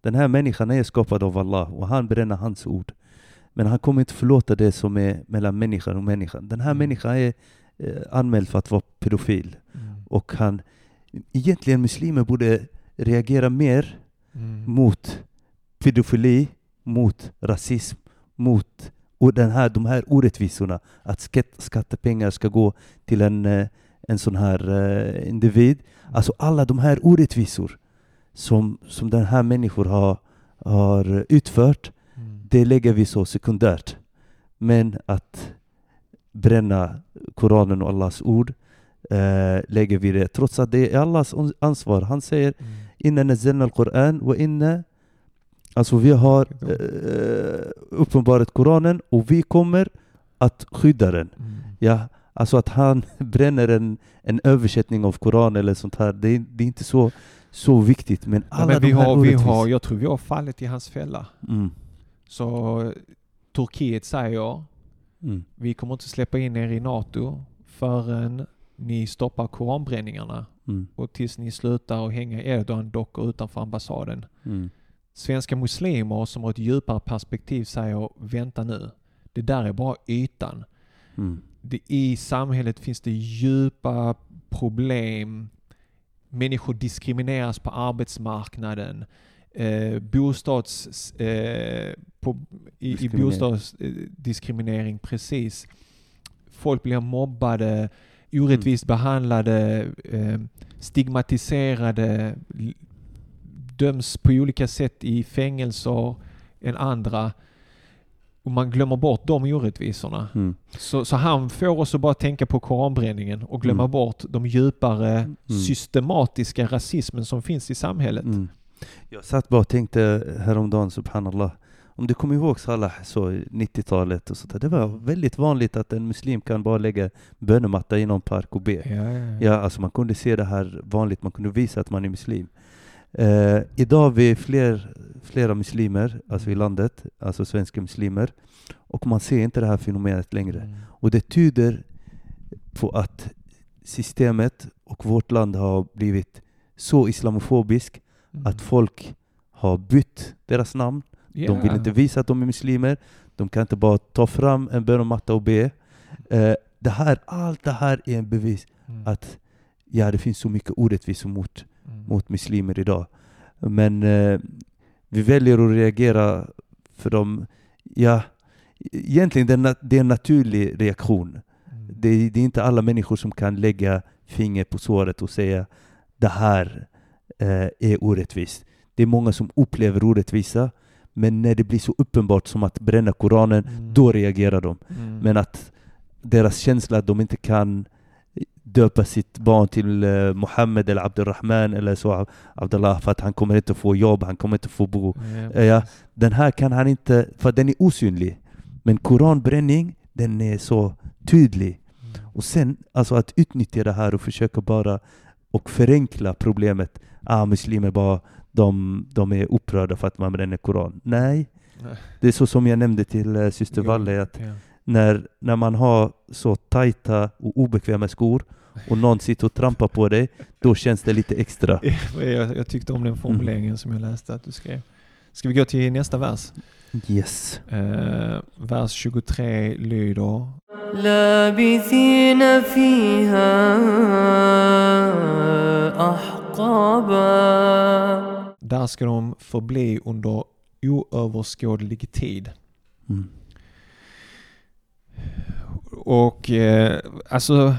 Den här människan är skapad av Allah och han bränner hans ord. Men han kommer inte förlåta det som är mellan människan och människan. Den här Mm. människan är eh, anmäld för att vara pedofil. Mm. Och han, egentligen muslimer borde reagera mer Mm. mot pedofili, mot rasism, mot och den här, de här orättvisorna. Att skatt, skattepengar ska gå till en, eh, en sån här eh, individ. Alltså alla de här orättvisor som, som den här människor har, har utfört, Mm. det lägger vi så sekundärt. Men att bränna Koranen och Allahs ord eh, lägger vi det, trots att det är Allahs ansvar. Han säger Mm. inna nazzalna al-Quran wa inna Alltså vi har eh, uppenbarat Koranen och vi kommer att skydda den. Mm. Ja, alltså att han bränner en, en översättning av Koranen eller sånt här, det är, det är inte så, så viktigt. Men Ja, alla men vi de här har, vi har, jag tror vi har fallit i hans fälla. Mm, Så Turkiet säger mm, vi kommer inte släppa in er i NATO förrän ni stoppar koranbränningarna mm, och tills ni slutar att hänga Erdogan-dockor utanför ambassaden. mm, Svenska muslimer som har ett djupare perspektiv säger vänta nu, det där är bara ytan. mm, Det, I samhället finns det djupa problem. Människor diskrimineras på arbetsmarknaden. Eh, bostads... Eh, på, I i Diskriminering. bostadsdiskriminering, precis. Folk blir mobbade. orättvist behandlade, eh, stigmatiserade, döms på olika sätt i fängelser än andra. Och man glömmer bort de orättvisorna. Mm. Så, så han får oss att bara tänka på koranbränningen och glömma Mm. bort de djupare Mm. systematiska rasismen som finns i samhället. Mm. Jag satt bara och tänkte häromdagen, subhanallah. Om du kommer ihåg Salah, så i 90-talet och sånt där. Det var väldigt vanligt att en muslim kan bara lägga bönematta i någon park och be. Ja, ja, ja. Ja, alltså man kunde se det här vanligt, man kunde visa att man är muslim. Eh, idag är vi fler, flera muslimer alltså i landet, alltså svenska muslimer, och man ser inte det här fenomenet längre. Mm. Och det tyder på att systemet och vårt land har blivit så islamofobiskt Mm. att folk har bytt deras namn. De vill inte visa att de är muslimer. De kan inte bara ta fram en bönematta och be. Eh, det här, allt det här är en bevis Mm. att ja, det finns så mycket orättvisor mot, Mm. mot muslimer idag. Men eh, vi väljer att reagera för dem. Ja, egentligen det är, na- det är en naturlig reaktion. Mm. Det är, det är inte alla människor som kan lägga finger på såret och säga det här eh, är orättvist. Det är många som upplever orättvisa, men när det blir så uppenbart som att bränna Koranen, Mm. då reagerar de. Mm. Men att deras känsla att de inte kan döpa sitt barn till eh, Mohammed eller Abdurrahman eller så Abdullah för att han kommer inte få jobb, han kommer inte få bo. Ja, Eh, ja, precis. den här kan han inte, för den är osynlig. Men koranbränning, den är så tydlig. Mm. Och sen alltså att utnyttja det här och försöka bara och förenkla problemet. Ah, muslimer bara, de, de är upprörda för att man bränner koran. Nej, Nej. det är så som jag nämnde till eh, syster Valle, att Ja när, när man har så tajta och obekväma skor och någon sitter och trampar på dig, då känns det lite extra. Jag, jag tyckte om den formuleringen som jag läste att du skrev. Ska vi gå till nästa vers? Yes. Eh, vers 23 lyder لابثين فيها أحقابا Där ska de förbli under oöverskådlig tid. Mm. Och eh, alltså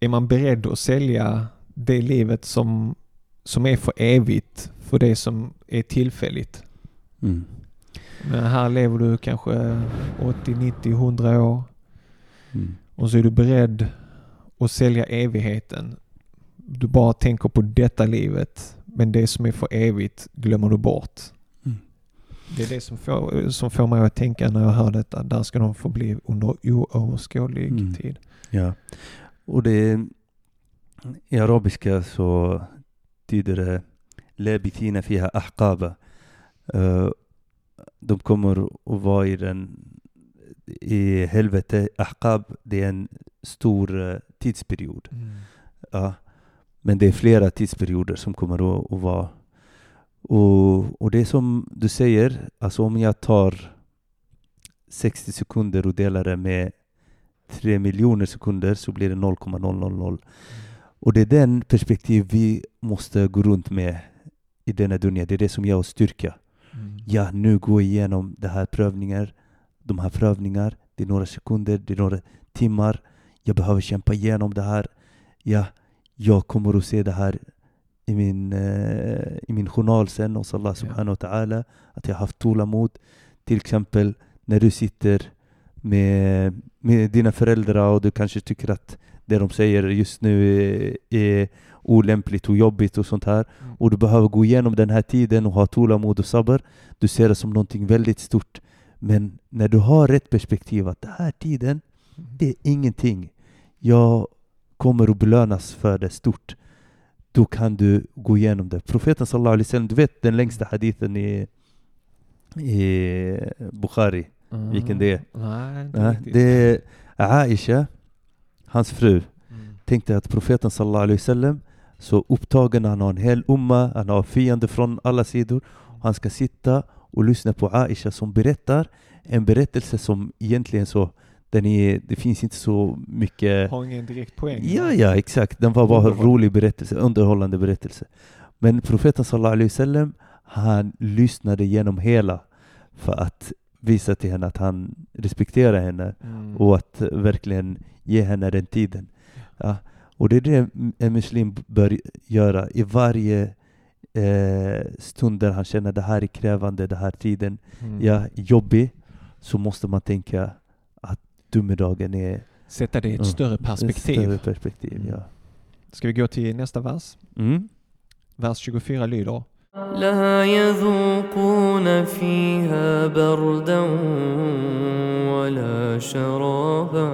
är man beredd att sälja det livet som, som är för evigt för det som är tillfälligt? Mm. Men här lever du kanske 80, 90, 100 år Mm. och så är du beredd att sälja evigheten. Du bara tänker på detta livet men det som är för evigt glömmer du bort. Mm. Det är det som får, som får mig att tänka när jag hör detta. Där ska de få bli under oöverskådlig Mm. tid. Ja. Och det i arabiska så tyder det Labithina fiha ahqaba. Eh, de kommer att vara i den i helvete. Ahqab, det är en stor eh, tidsperiod. Ja. Men det är flera tidsperioder som kommer att vara. Och, och det är som du säger, alltså om jag tar 60 sekunder och delar det med 3 miljoner sekunder så blir det 0,000. Och det är den perspektiv vi måste gå runt med i denna dunja. Det är det som ger oss styrka. Mm. Ja, nu går jag igenom det här prövningar, de här prövningar. Det är några sekunder, det är några timmar. Jag behöver kämpa igenom det här. Ja, jag kommer att se det här i min, eh, i min journal sen hos Allah subhanahu wa ta'ala. Att jag har haft tålamod. Till exempel när du sitter med, med dina föräldrar och du kanske tycker att det de säger just nu är, är olämpligt och jobbigt och sånt här. Mm. Och du behöver gå igenom den här tiden och ha tålamod och sabr. Du ser det som någonting väldigt stort. Men när du har rätt perspektiv att den här tiden, det är ingenting. Jag kommer att belönas för det stort. Då kan du gå igenom det. Profeten sallallahu alaihi wasallam, du vet den längsta hadithen i, i Bukhari. Vilken det är? Nej, det är Aisha, hans fru. Mm. Tänkte att profeten sallallahu alaihi wasallam så upptagen, han har en hel umma, han har fiender från alla sidor. Han ska sitta och lyssna på Aisha som berättar en berättelse som egentligen så, den är, det finns inte så mycket Har ingen direkt poäng. Ja, ja, exakt. Den var bara en rolig berättelse, underhållande berättelse. Men profeten sallallahu alaihi wasallam, han lyssnade genom hela för att visa till henne att han respektera henne Mm. och att verkligen ge henne den tiden. Ja. Och det är det en muslim bör göra i varje eh, stund där han känner det här är krävande, det här tiden Mm. ja, jobbig, så måste man tänka att domedagen är Sätta det i ett Ja, större ett perspektiv. större perspektiv. Mm. Ja. Ska vi gå till nästa vers? Mm. Vers 24 lyder لا يذوقون فيها بردا ولا شرابا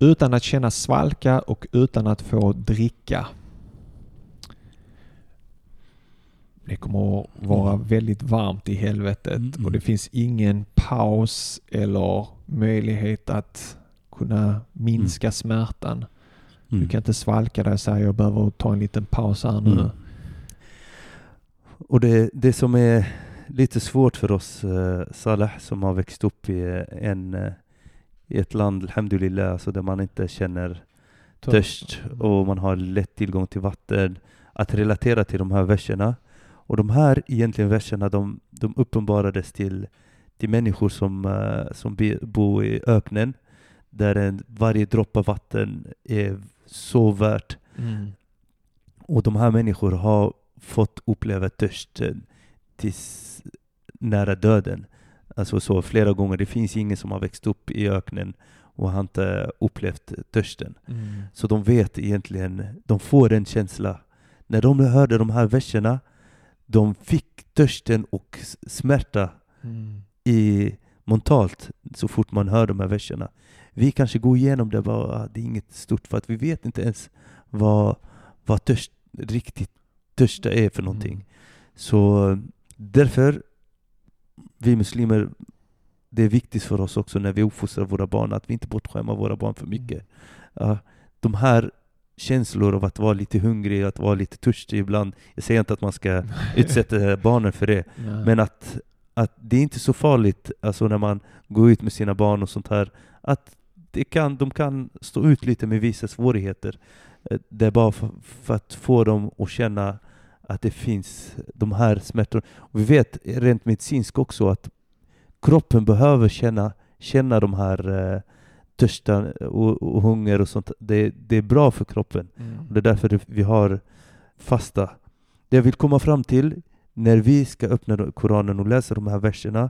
Utan att känna svalka och utan att få dricka. Det kommer att vara Mm. väldigt varmt i helvetet Mm, mm. och det finns ingen paus eller möjlighet att kunna minska smärtan. Du Mm. kan inte svalka dig och säga jag behöver ta en liten paus här nu. Mm. Och det, det som är lite svårt för oss uh, Salah som har växt upp i, en, eh, i ett land, alhamdulillah, alltså där man inte känner törst och man har lätt tillgång till vatten, att relatera till de här verserna. Och de här egentligen verserna, de, de uppenbarades till, till människor som, eh, som bor i öknen, där en, varje droppe vatten är så värt. Mm. Och de här människorna har fått uppleva törsten tills nära döden. Alltså så flera gånger. Det finns ingen som har växt upp i öknen och har inte upplevt törsten. Mm. Så de vet egentligen, de får en känsla. När de hörde de här verserna, de fick törsten och smärta Mm. i mentalt så fort man hör de här verserna. Vi kanske går igenom det bara, det är inget stort för att vi vet inte ens vad, vad törst, riktigt törsta är för någonting. Mm. Så därför, vi muslimer, det är viktigt för oss också när vi uppfostrar våra barn att vi inte bortskämmer våra barn för mycket. Ja, de här känslor av att vara lite hungrig, att vara lite törstig ibland. Jag säger inte att man ska utsätta barnen för det, Nej. men att, att det är inte så farligt alltså när man går ut med sina barn och sånt här. Att det kan, de kan stå ut lite med vissa svårigheter. Eh, Det är bara för, för att få dem att känna att det finns de här smärtorna. Och vi vet rent medicinskt också att kroppen behöver känna, känna de här eh, törstan och, och hunger och sånt. Det, det är bra för kroppen. Mm. Det är därför vi har fasta. Det jag vill komma fram till, när vi ska öppna Koranen och läsa de här verserna,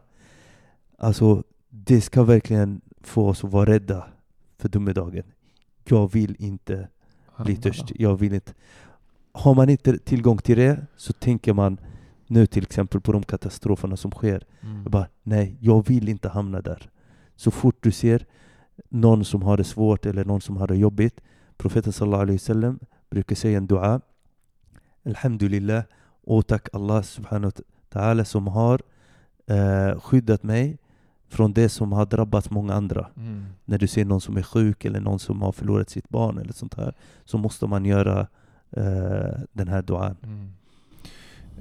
alltså det ska verkligen få oss att vara rädda för domedagen. Jag vill inte bli törstig. Jag vill inte. Har man inte tillgång till det så tänker man nu till exempel på de katastroferna som sker. Mm. Jag bara, nej, jag vill inte hamna där. Så fort du ser någon som har det svårt eller någon som har det jobbigt, profeten sallallahu alaihi wasallam brukar säga en dua. Alhamdulillah, och tack Allah subhanahu wa ta'ala som har eh, skyddat mig från det som har drabbat många andra. Mm. När du ser någon som är sjuk eller någon som har förlorat sitt barn eller sånt här, så måste man göra eh, den här duan. Mm.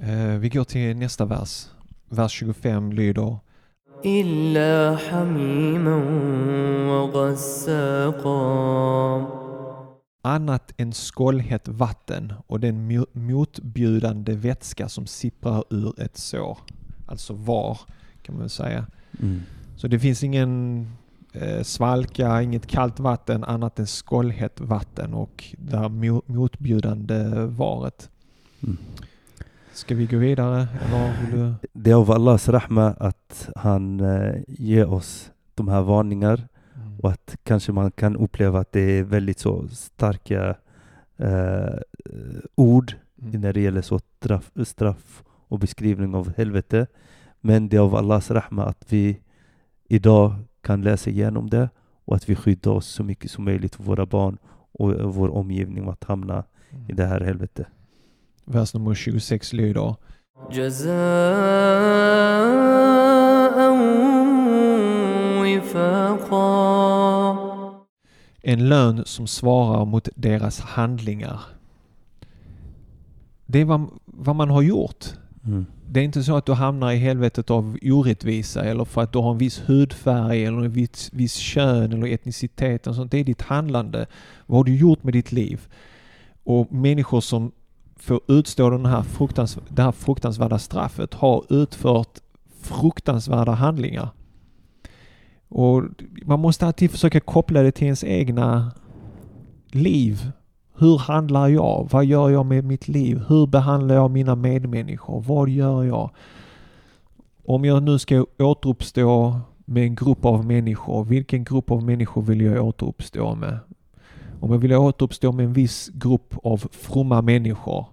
Eh, vi går till nästa vers. Vers 25 lyder إلا حميما وغساقا annat än skållhett vatten och den mo- motbjudande vätska som sipprar ur ett sår. Alltså var, kan man väl säga. Mm. Så det finns ingen eh, svalka, inget kallt vatten annat än skållhett vatten och det här mo- motbjudande varet. Mm. Ska vi gå vidare? Du? Det är av Allahs rahma att han eh, ger oss de här varningar Mm. och att kanske man kan uppleva att det är väldigt så starka eh, ord Mm. när det gäller så straff, straff och beskrivning av helvete. Men det är av Allahs rahma att vi idag kan läsa igenom det och att vi skyddar oss så mycket som möjligt för våra barn och vår omgivning att hamna i det här helvetet. Vers nummer 26 lyder En lön som svarar mot deras handlingar. Det är vad, vad man har gjort. Mm. Det är inte så att du hamnar i helvetet av orättvisa eller för att du har en viss hudfärg eller en viss, viss kön eller etnicitet. Och sånt. Det är ditt handlande. Vad har du gjort med ditt liv? Och människor som får utstå den här fruktans, det här fruktansvärda straffet har utfört fruktansvärda handlingar. Och man måste alltid försöka koppla det till ens egna liv. Hur handlar jag? Vad gör jag med mitt liv? Hur behandlar jag mina medmänniskor? Vad gör jag? Om jag nu ska återuppstå med en grupp av människor, vilken grupp av människor vill jag återuppstå med? Om jag vill återuppstå med en viss grupp av fromma människor,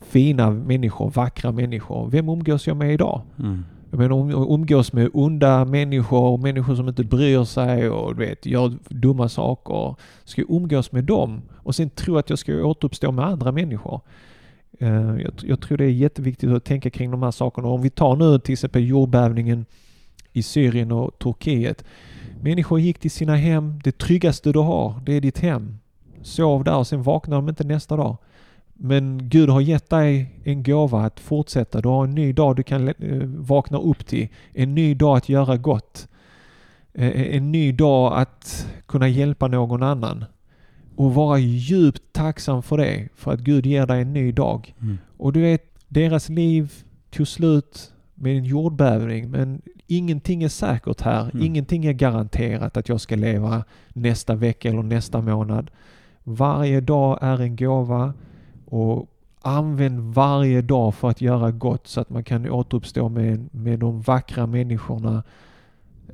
fina människor, vackra människor, vem umgås jag med idag? Mm. Jag menar om jag umgås med onda människor och människor som inte bryr sig och du vet, gör dumma saker. Ska jag umgås med dem och sen tro att jag ska återuppstå med andra människor. Eh, Jag, jag tror det är jätteviktigt att tänka kring de här sakerna. Om vi tar nu till exempel jordbävningen i Syrien och Turkiet. Människor gick till sina hem. Det tryggaste du har, det är ditt hem. Sov där och sen vaknar de inte nästa dag. Men Gud har gett dig en gåva att fortsätta. Du har en ny dag du kan eh, vakna upp till. En ny dag att göra gott. Eh, En ny dag att kunna hjälpa någon annan. Och vara djupt tacksam för det. För att Gud ger dig en ny dag. Mm. Och du vet, deras liv tog slut med en jordbävning. Men ingenting är säkert här. Mm. Ingenting är garanterat att jag ska leva nästa vecka eller nästa månad. Varje dag är en gåva och använd varje dag för att göra gott så att man kan återuppstå med, med de vackra människorna.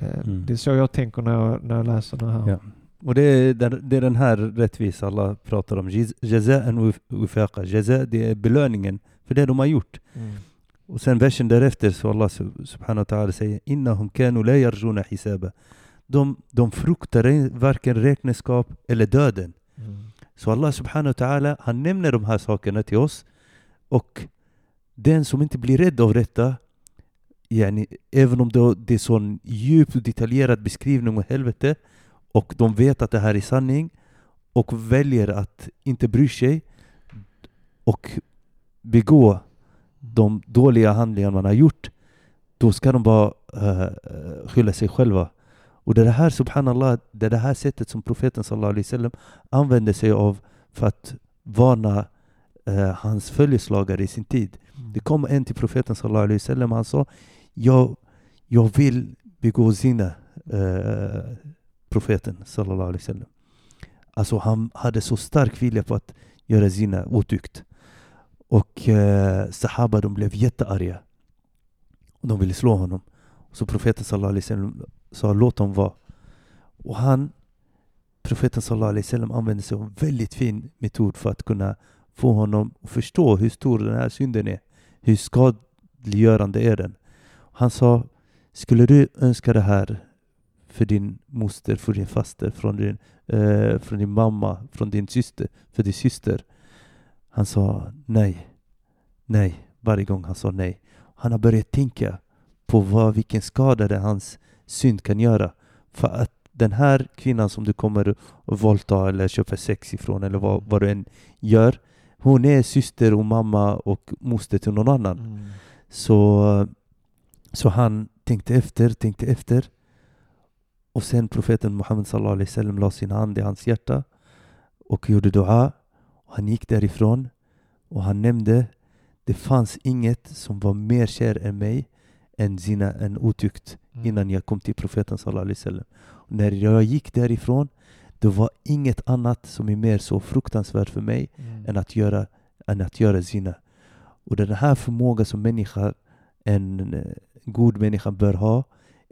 Eh, Mm. Det är så jag tänker när jag, när jag läser det här. Ja. Och det är, det är den här rättvisa alla pratar om. Jaza'an wifaqa. Jaza, det är belöningen för det de har gjort. Mm. Och sen versen därefter så Allah sub- subhanahu wa ta'ala säger Innahum kanu la yarjuna hisaba. De, de fruktade varken räkenskap eller döden. Mm. Så Allah subhanahu wa ta'ala, han nämner de här sakerna till oss. Och den som inte blir rädd av detta, yani, även om det, det är sån djupt och detaljerad beskrivning av helvete, och de vet att det här är sanning, och väljer att inte bry sig, och begå de dåliga handlingar man har gjort, då ska de bara uh, skylla sig själva. Och det är det här, subhanallah, det är det här sättet som profeten sallallahu alaihi wasallam använde sig av för att varna eh, hans följeslagare i sin tid. Det kom en till profeten sallallahu alaihi wasallam han sa jag, jag vill begå zina, eh, profeten sallallahu alaihi wasallam. Alltså han hade så stark vilja på att göra zina otykt. Och eh, sahaba de blev jättearga. Och de ville slå honom. Så profeten sallallahu alaihi wasallam sa låt dem vara. Och han, profeten sallallahu alaihi wasallam använde sig av en väldigt fin metod för att kunna få honom att förstå hur stor den här synden är. Hur skadliggörande är den. Han sa, skulle du önska det här för din moster, för din faster, från din, eh, från din mamma, från din syster, för din syster? Han sa nej, nej, varje gång han sa nej. Han har börjat tänka på vad, vilken skada det hans synd kan göra. För att den här kvinnan som du kommer att våldta eller köpa sex ifrån eller vad, vad du än gör, hon är syster och mamma och moster till någon annan. Mm. Så, så han tänkte efter, tänkte efter. Och sen profeten Muhammed sallallahu alaihi wasallam la sin hand i hans hjärta och gjorde dua. Han gick därifrån och han nämnde det fanns inget som var mer kär än mig än zina, än otykt Mm. innan jag kom till profeten sallallahu alaihi När jag gick därifrån, det var inget annat som är mer så fruktansvärt för mig Mm. än att göra, än att göra zina. Och den här förmågan som människa, en eh, god människa bör ha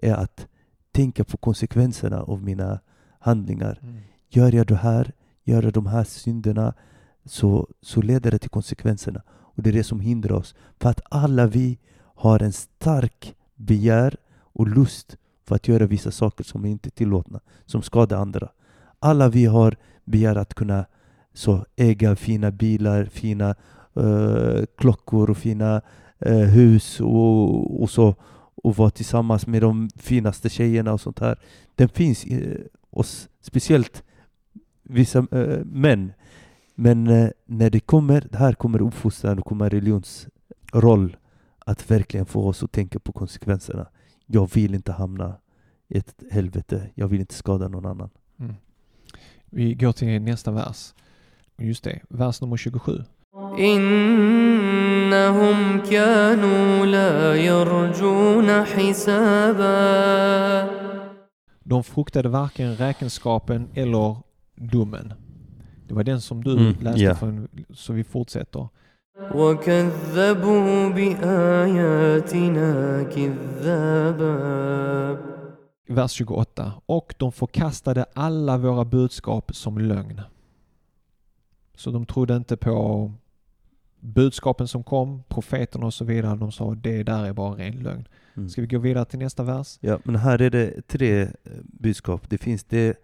är att tänka på konsekvenserna av mina handlingar. Mm. Gör jag det här, gör jag de här synderna så, så leder det till konsekvenserna. Och det är det som hindrar oss. För att alla vi har en stark begär och lust för att göra vissa saker som är inte tillåtna, som skadar andra. Alla vi har begär att kunna så äga fina bilar, fina uh, klockor och fina uh, hus och, och så och vara tillsammans med de finaste tjejerna och sånt här. Den finns i eh, oss, speciellt vissa eh, män. Men eh, när det kommer, här kommer uppfostran och kommer religions roll att verkligen få oss att tänka på konsekvenserna. Jag vill inte hamna i ett helvete. Jag vill inte skada någon annan. Mm. Vi går till nästa vers. Just det, vers nummer 27. إنهم كانوا لا يرجون حسابا De fruktade varken räkenskapen eller domen. Det var den som du Mm, läste ja. från, så vi fortsätter. وكذبوا بآياتنا كذابا Vers 28. Och de förkastade alla våra budskap som lögn. Så de trodde inte på budskapen som kom, profeterna och så vidare. De sa det där är bara ren lögn. Mm. Ska vi gå vidare till nästa vers? Ja, men här är det tre eh, budskap. Det finns det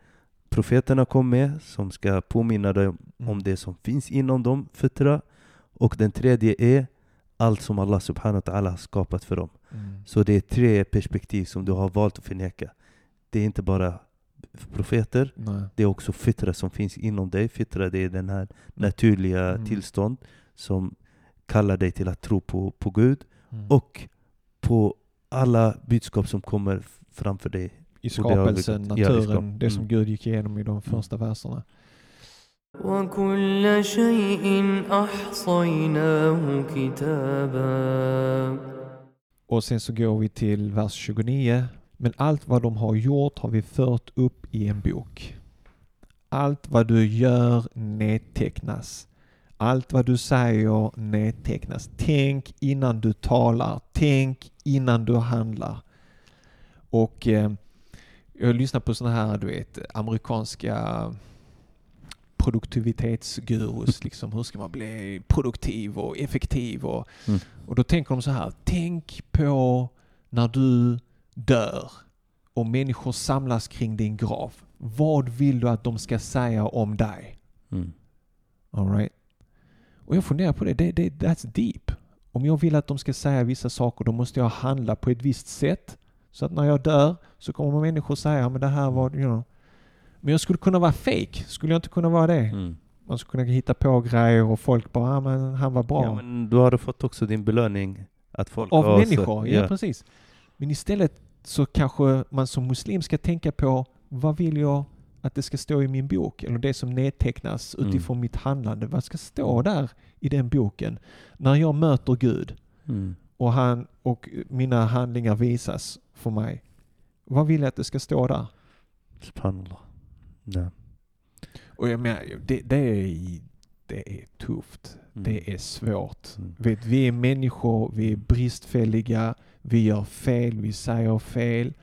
profeterna kom med, som ska påminna dig om Mm. det som finns inom dem, fötterna. Och den tredje är allt som Allah subhanahu wa ta'ala har skapat för dem. Mm. Så det är tre perspektiv som du har valt att förneka. Det är inte bara profeter, Nej. det är också fitra som finns inom dig. Fitra det är den här naturliga Mm. tillstånd som kallar dig till att tro på, på Gud Mm. och på alla budskap som kommer framför dig I och det har vi skapelsen, gått- ja, i naturen, skap- det som mm. Gud gick igenom i de första verserna. وكل شيء أحصيناه كتابا Och sen så går vi till vers 29. Men allt vad de har gjort har vi fört upp i en bok. Allt vad du gör nedtecknas. Allt vad du säger nedtecknas. Tänk innan du talar. Tänk innan du handlar. Och eh, jag lyssnar på sådana här, du vet, amerikanska produktivitetsgurus. liksom, hur ska man bli produktiv och effektiv? Och, Mm. och då tänker de så här, tänk på när du dör och människor samlas kring din grav. Vad vill du att de ska säga om dig? Mm. All right. Och jag funderar på det, det, det, that's deep. Om jag vill att de ska säga vissa saker då måste jag handla på ett visst sätt. Så att när jag dör så kommer människor säga, men det här var, you know. Men jag skulle kunna vara fake, skulle jag inte kunna vara det? Mm. Man skulle kunna hitta på grejer och folk bara, ah, men han var bra. Ja, men då har du fått också din belöning. Att folk Av så- människor, ja. precis. Men istället så kanske man som muslim ska tänka på vad vill jag att det ska stå i min bok? Eller det som nedtecknas Mm. utifrån mitt handlande. Vad ska stå där i den boken? När jag möter Gud Mm. och, han, och mina handlingar visas för mig. Vad vill jag att det ska stå där? Subhanallah. Ja. Och jag menar, det, det, är, det är tufft. Mm. Det är svårt. Mm. Vet, vi är människor, vi är bristfälliga, vi gör fel, vi säger fel.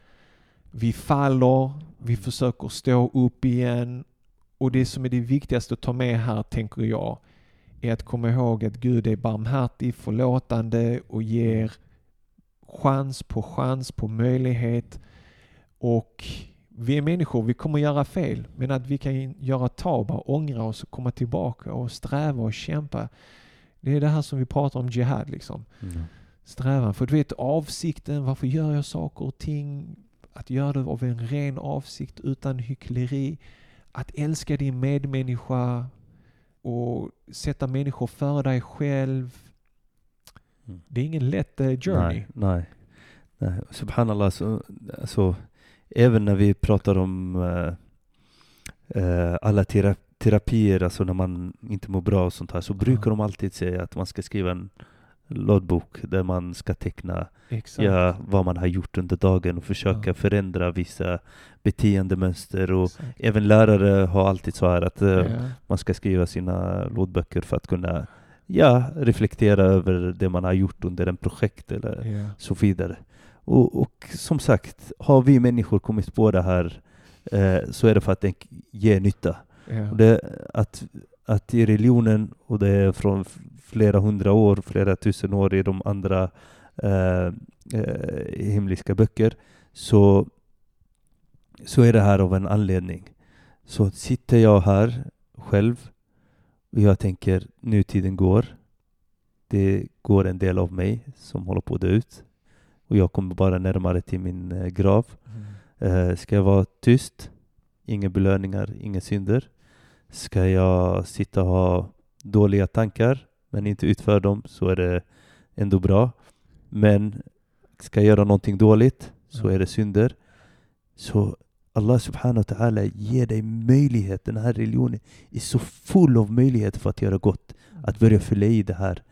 Vi faller, vi försöker stå upp igen. Och det som är det viktigaste att ta med här, tänker jag, är att komma ihåg att Gud är barmhärtig, förlåtande och ger chans på chans på möjlighet. Och vi är människor, vi kommer göra fel. Men att vi kan göra tauba, ångra oss och komma tillbaka och sträva och kämpa. Det är det här som vi pratar om jihad liksom. Mm. Strävan. För du vet avsikten, varför gör jag saker och ting? Att göra det av en ren avsikt utan hyckleri. Att älska din medmänniska och sätta människor före dig själv. Mm. Det är ingen lätt eh, journey. Nej, nej. nej. Subhanallah, så, alltså, även när vi pratar om eh, eh, alla tera terapier, alltså när man inte mår bra och sånt här, så brukar de alltid säga att man ska skriva en loggbok där man ska teckna Exakt. ja, vad man har gjort under dagen och försöka Ja. förändra vissa beteendemönster. Och Exakt. även lärare har alltid så här att Ja. man ska skriva sina lådböcker för att kunna ja, reflektera över det man har gjort under en projekt eller Ja. så vidare. Och, och som sagt, har vi människor kommit på det här eh, så är det för att det ger nytta. Och det, att, att i religionen, och det är från flera hundra år, flera tusen år i de andra eh, eh, böcker, så, så är det här av en anledning. Så sitter jag här själv och jag tänker nutiden går. Det går en del av mig som håller på att dö ut. Och jag kommer bara närmare till min eh, grav. Mm. Eh, ska jag vara tyst? Inga belöningar, inga synder. Ska jag sitta och ha dåliga tankar men inte utföra dem så är det ändå bra. Men ska jag göra någonting dåligt så Ja. är det synder. Så Allah subhanahu wa ta'ala ger dig möjlighet. Den här religionen är så full av möjligheter för att göra gott. Att börja fylla i det här,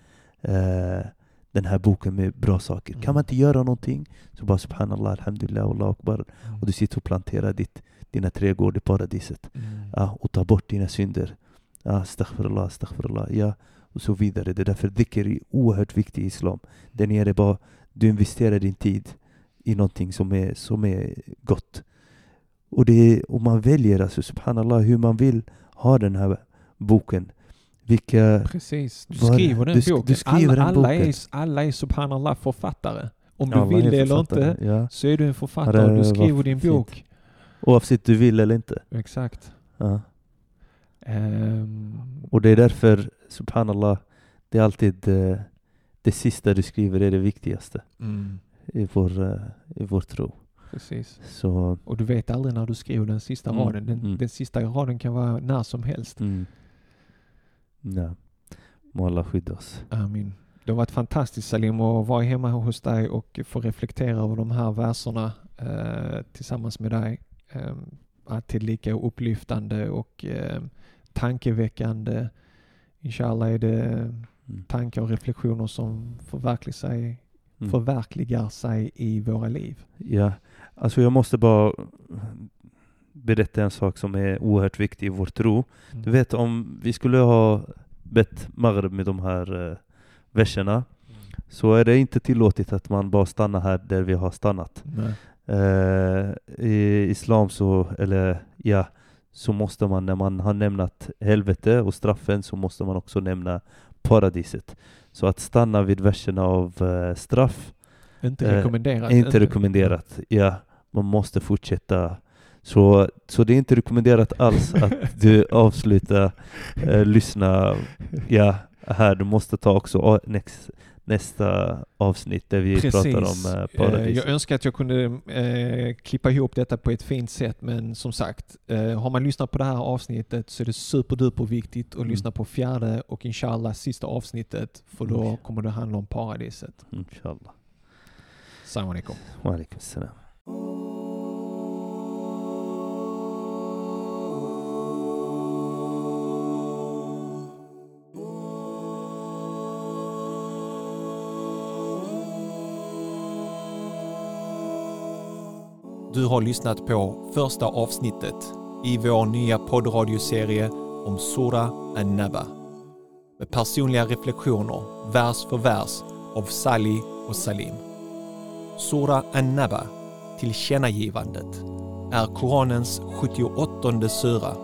eh, den här boken med bra saker. Mm. Kan man inte göra någonting? Så bara subhanallah, alhamdulillah, Allah akbar. Och du sitter och planterar ditt, dina trädgård i paradiset. Mm. Ja, och tar bort dina synder. Ja, astaghfirullah, astaghfirullah. Ja, och så vidare. Det är därför dhikr är oerhört viktigt i islam. Där nere bara, du investerar din tid i någonting som är, som är gott. Och, det och man väljer alltså, subhanallah, hur man vill ha den här boken. Vilka... Precis, du skriver den du boken. du skriver alla, alla, boken. är, alla är subhanallah författare. Om du alla vill det eller inte Ja. så är du en författare och du skriver din fint. bok. Oavsett du vill eller inte. Exakt. Ja. Ehm, Och det är därför, subhanallah, det är alltid eh, det sista du skriver är det viktigaste mm, i vår, eh, i vår tro. Precis. Så, Och du vet aldrig när du skriver den sista Mm, raden. Den, mm. den sista raden kan vara när som helst. mm. Ja. Må Allah skydda oss. Amin. Det har varit fantastiskt Salim att vara hemma hos dig och få reflektera över de här verserna eh, tillsammans med dig. Eh, alltid lika upplyftande och eh, tankeväckande. Inshallah är det Mm. tankar och reflektioner som förverkligar sig, Mm. förverkligar sig i våra liv. Ja, alltså jag måste bara berätta en sak som är oerhört viktig i vår tro. Mm. Du vet om vi skulle ha bett Maghrib med de här eh, verserna så är det inte tillåtet att man bara stannar här där vi har stannat. Eh, I islam så, eller ja, så måste man när man har nämnat helvete och straffen så måste man också nämna paradiset. Så att stanna vid verserna av eh, straff Inte Eh, rekommenderat. är inte rekommenderat. Ja, man måste fortsätta. Så, så det är inte rekommenderat alls att du avslutar eh, lyssna ja, här. Du måste ta också next, nästa avsnitt där vi Precis. pratar om eh, Eh, paradiset. Jag önskar att jag kunde eh, klippa ihop detta på ett fint sätt men som sagt, eh, har man lyssnat på det här avsnittet så är det superduper viktigt att Mm. lyssna på fjärde och inshallah sista avsnittet för då Mm. kommer det handla om paradiset. Inshallah. Alaikum. Wa alaikum salam. Du har lyssnat på första avsnittet i vår nya poddradioserie om Sura An-Naba. Med personliga reflektioner, vers för vers, av Sali och Salim. Sura An-Naba, tillkännagivandet, är Koranens 78 sura,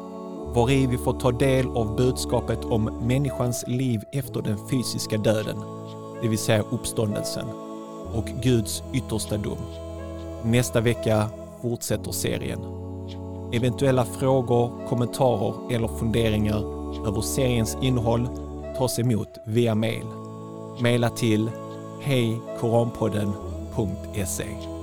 var i vi får ta del av budskapet om människans liv efter den fysiska döden, det vill säga uppståndelsen, och Guds yttersta dom. Nästa vecka fortsätter serien. Eventuella frågor, kommentarer eller funderingar över seriens innehåll tas emot via mail. Maila till hejkoranpodden.se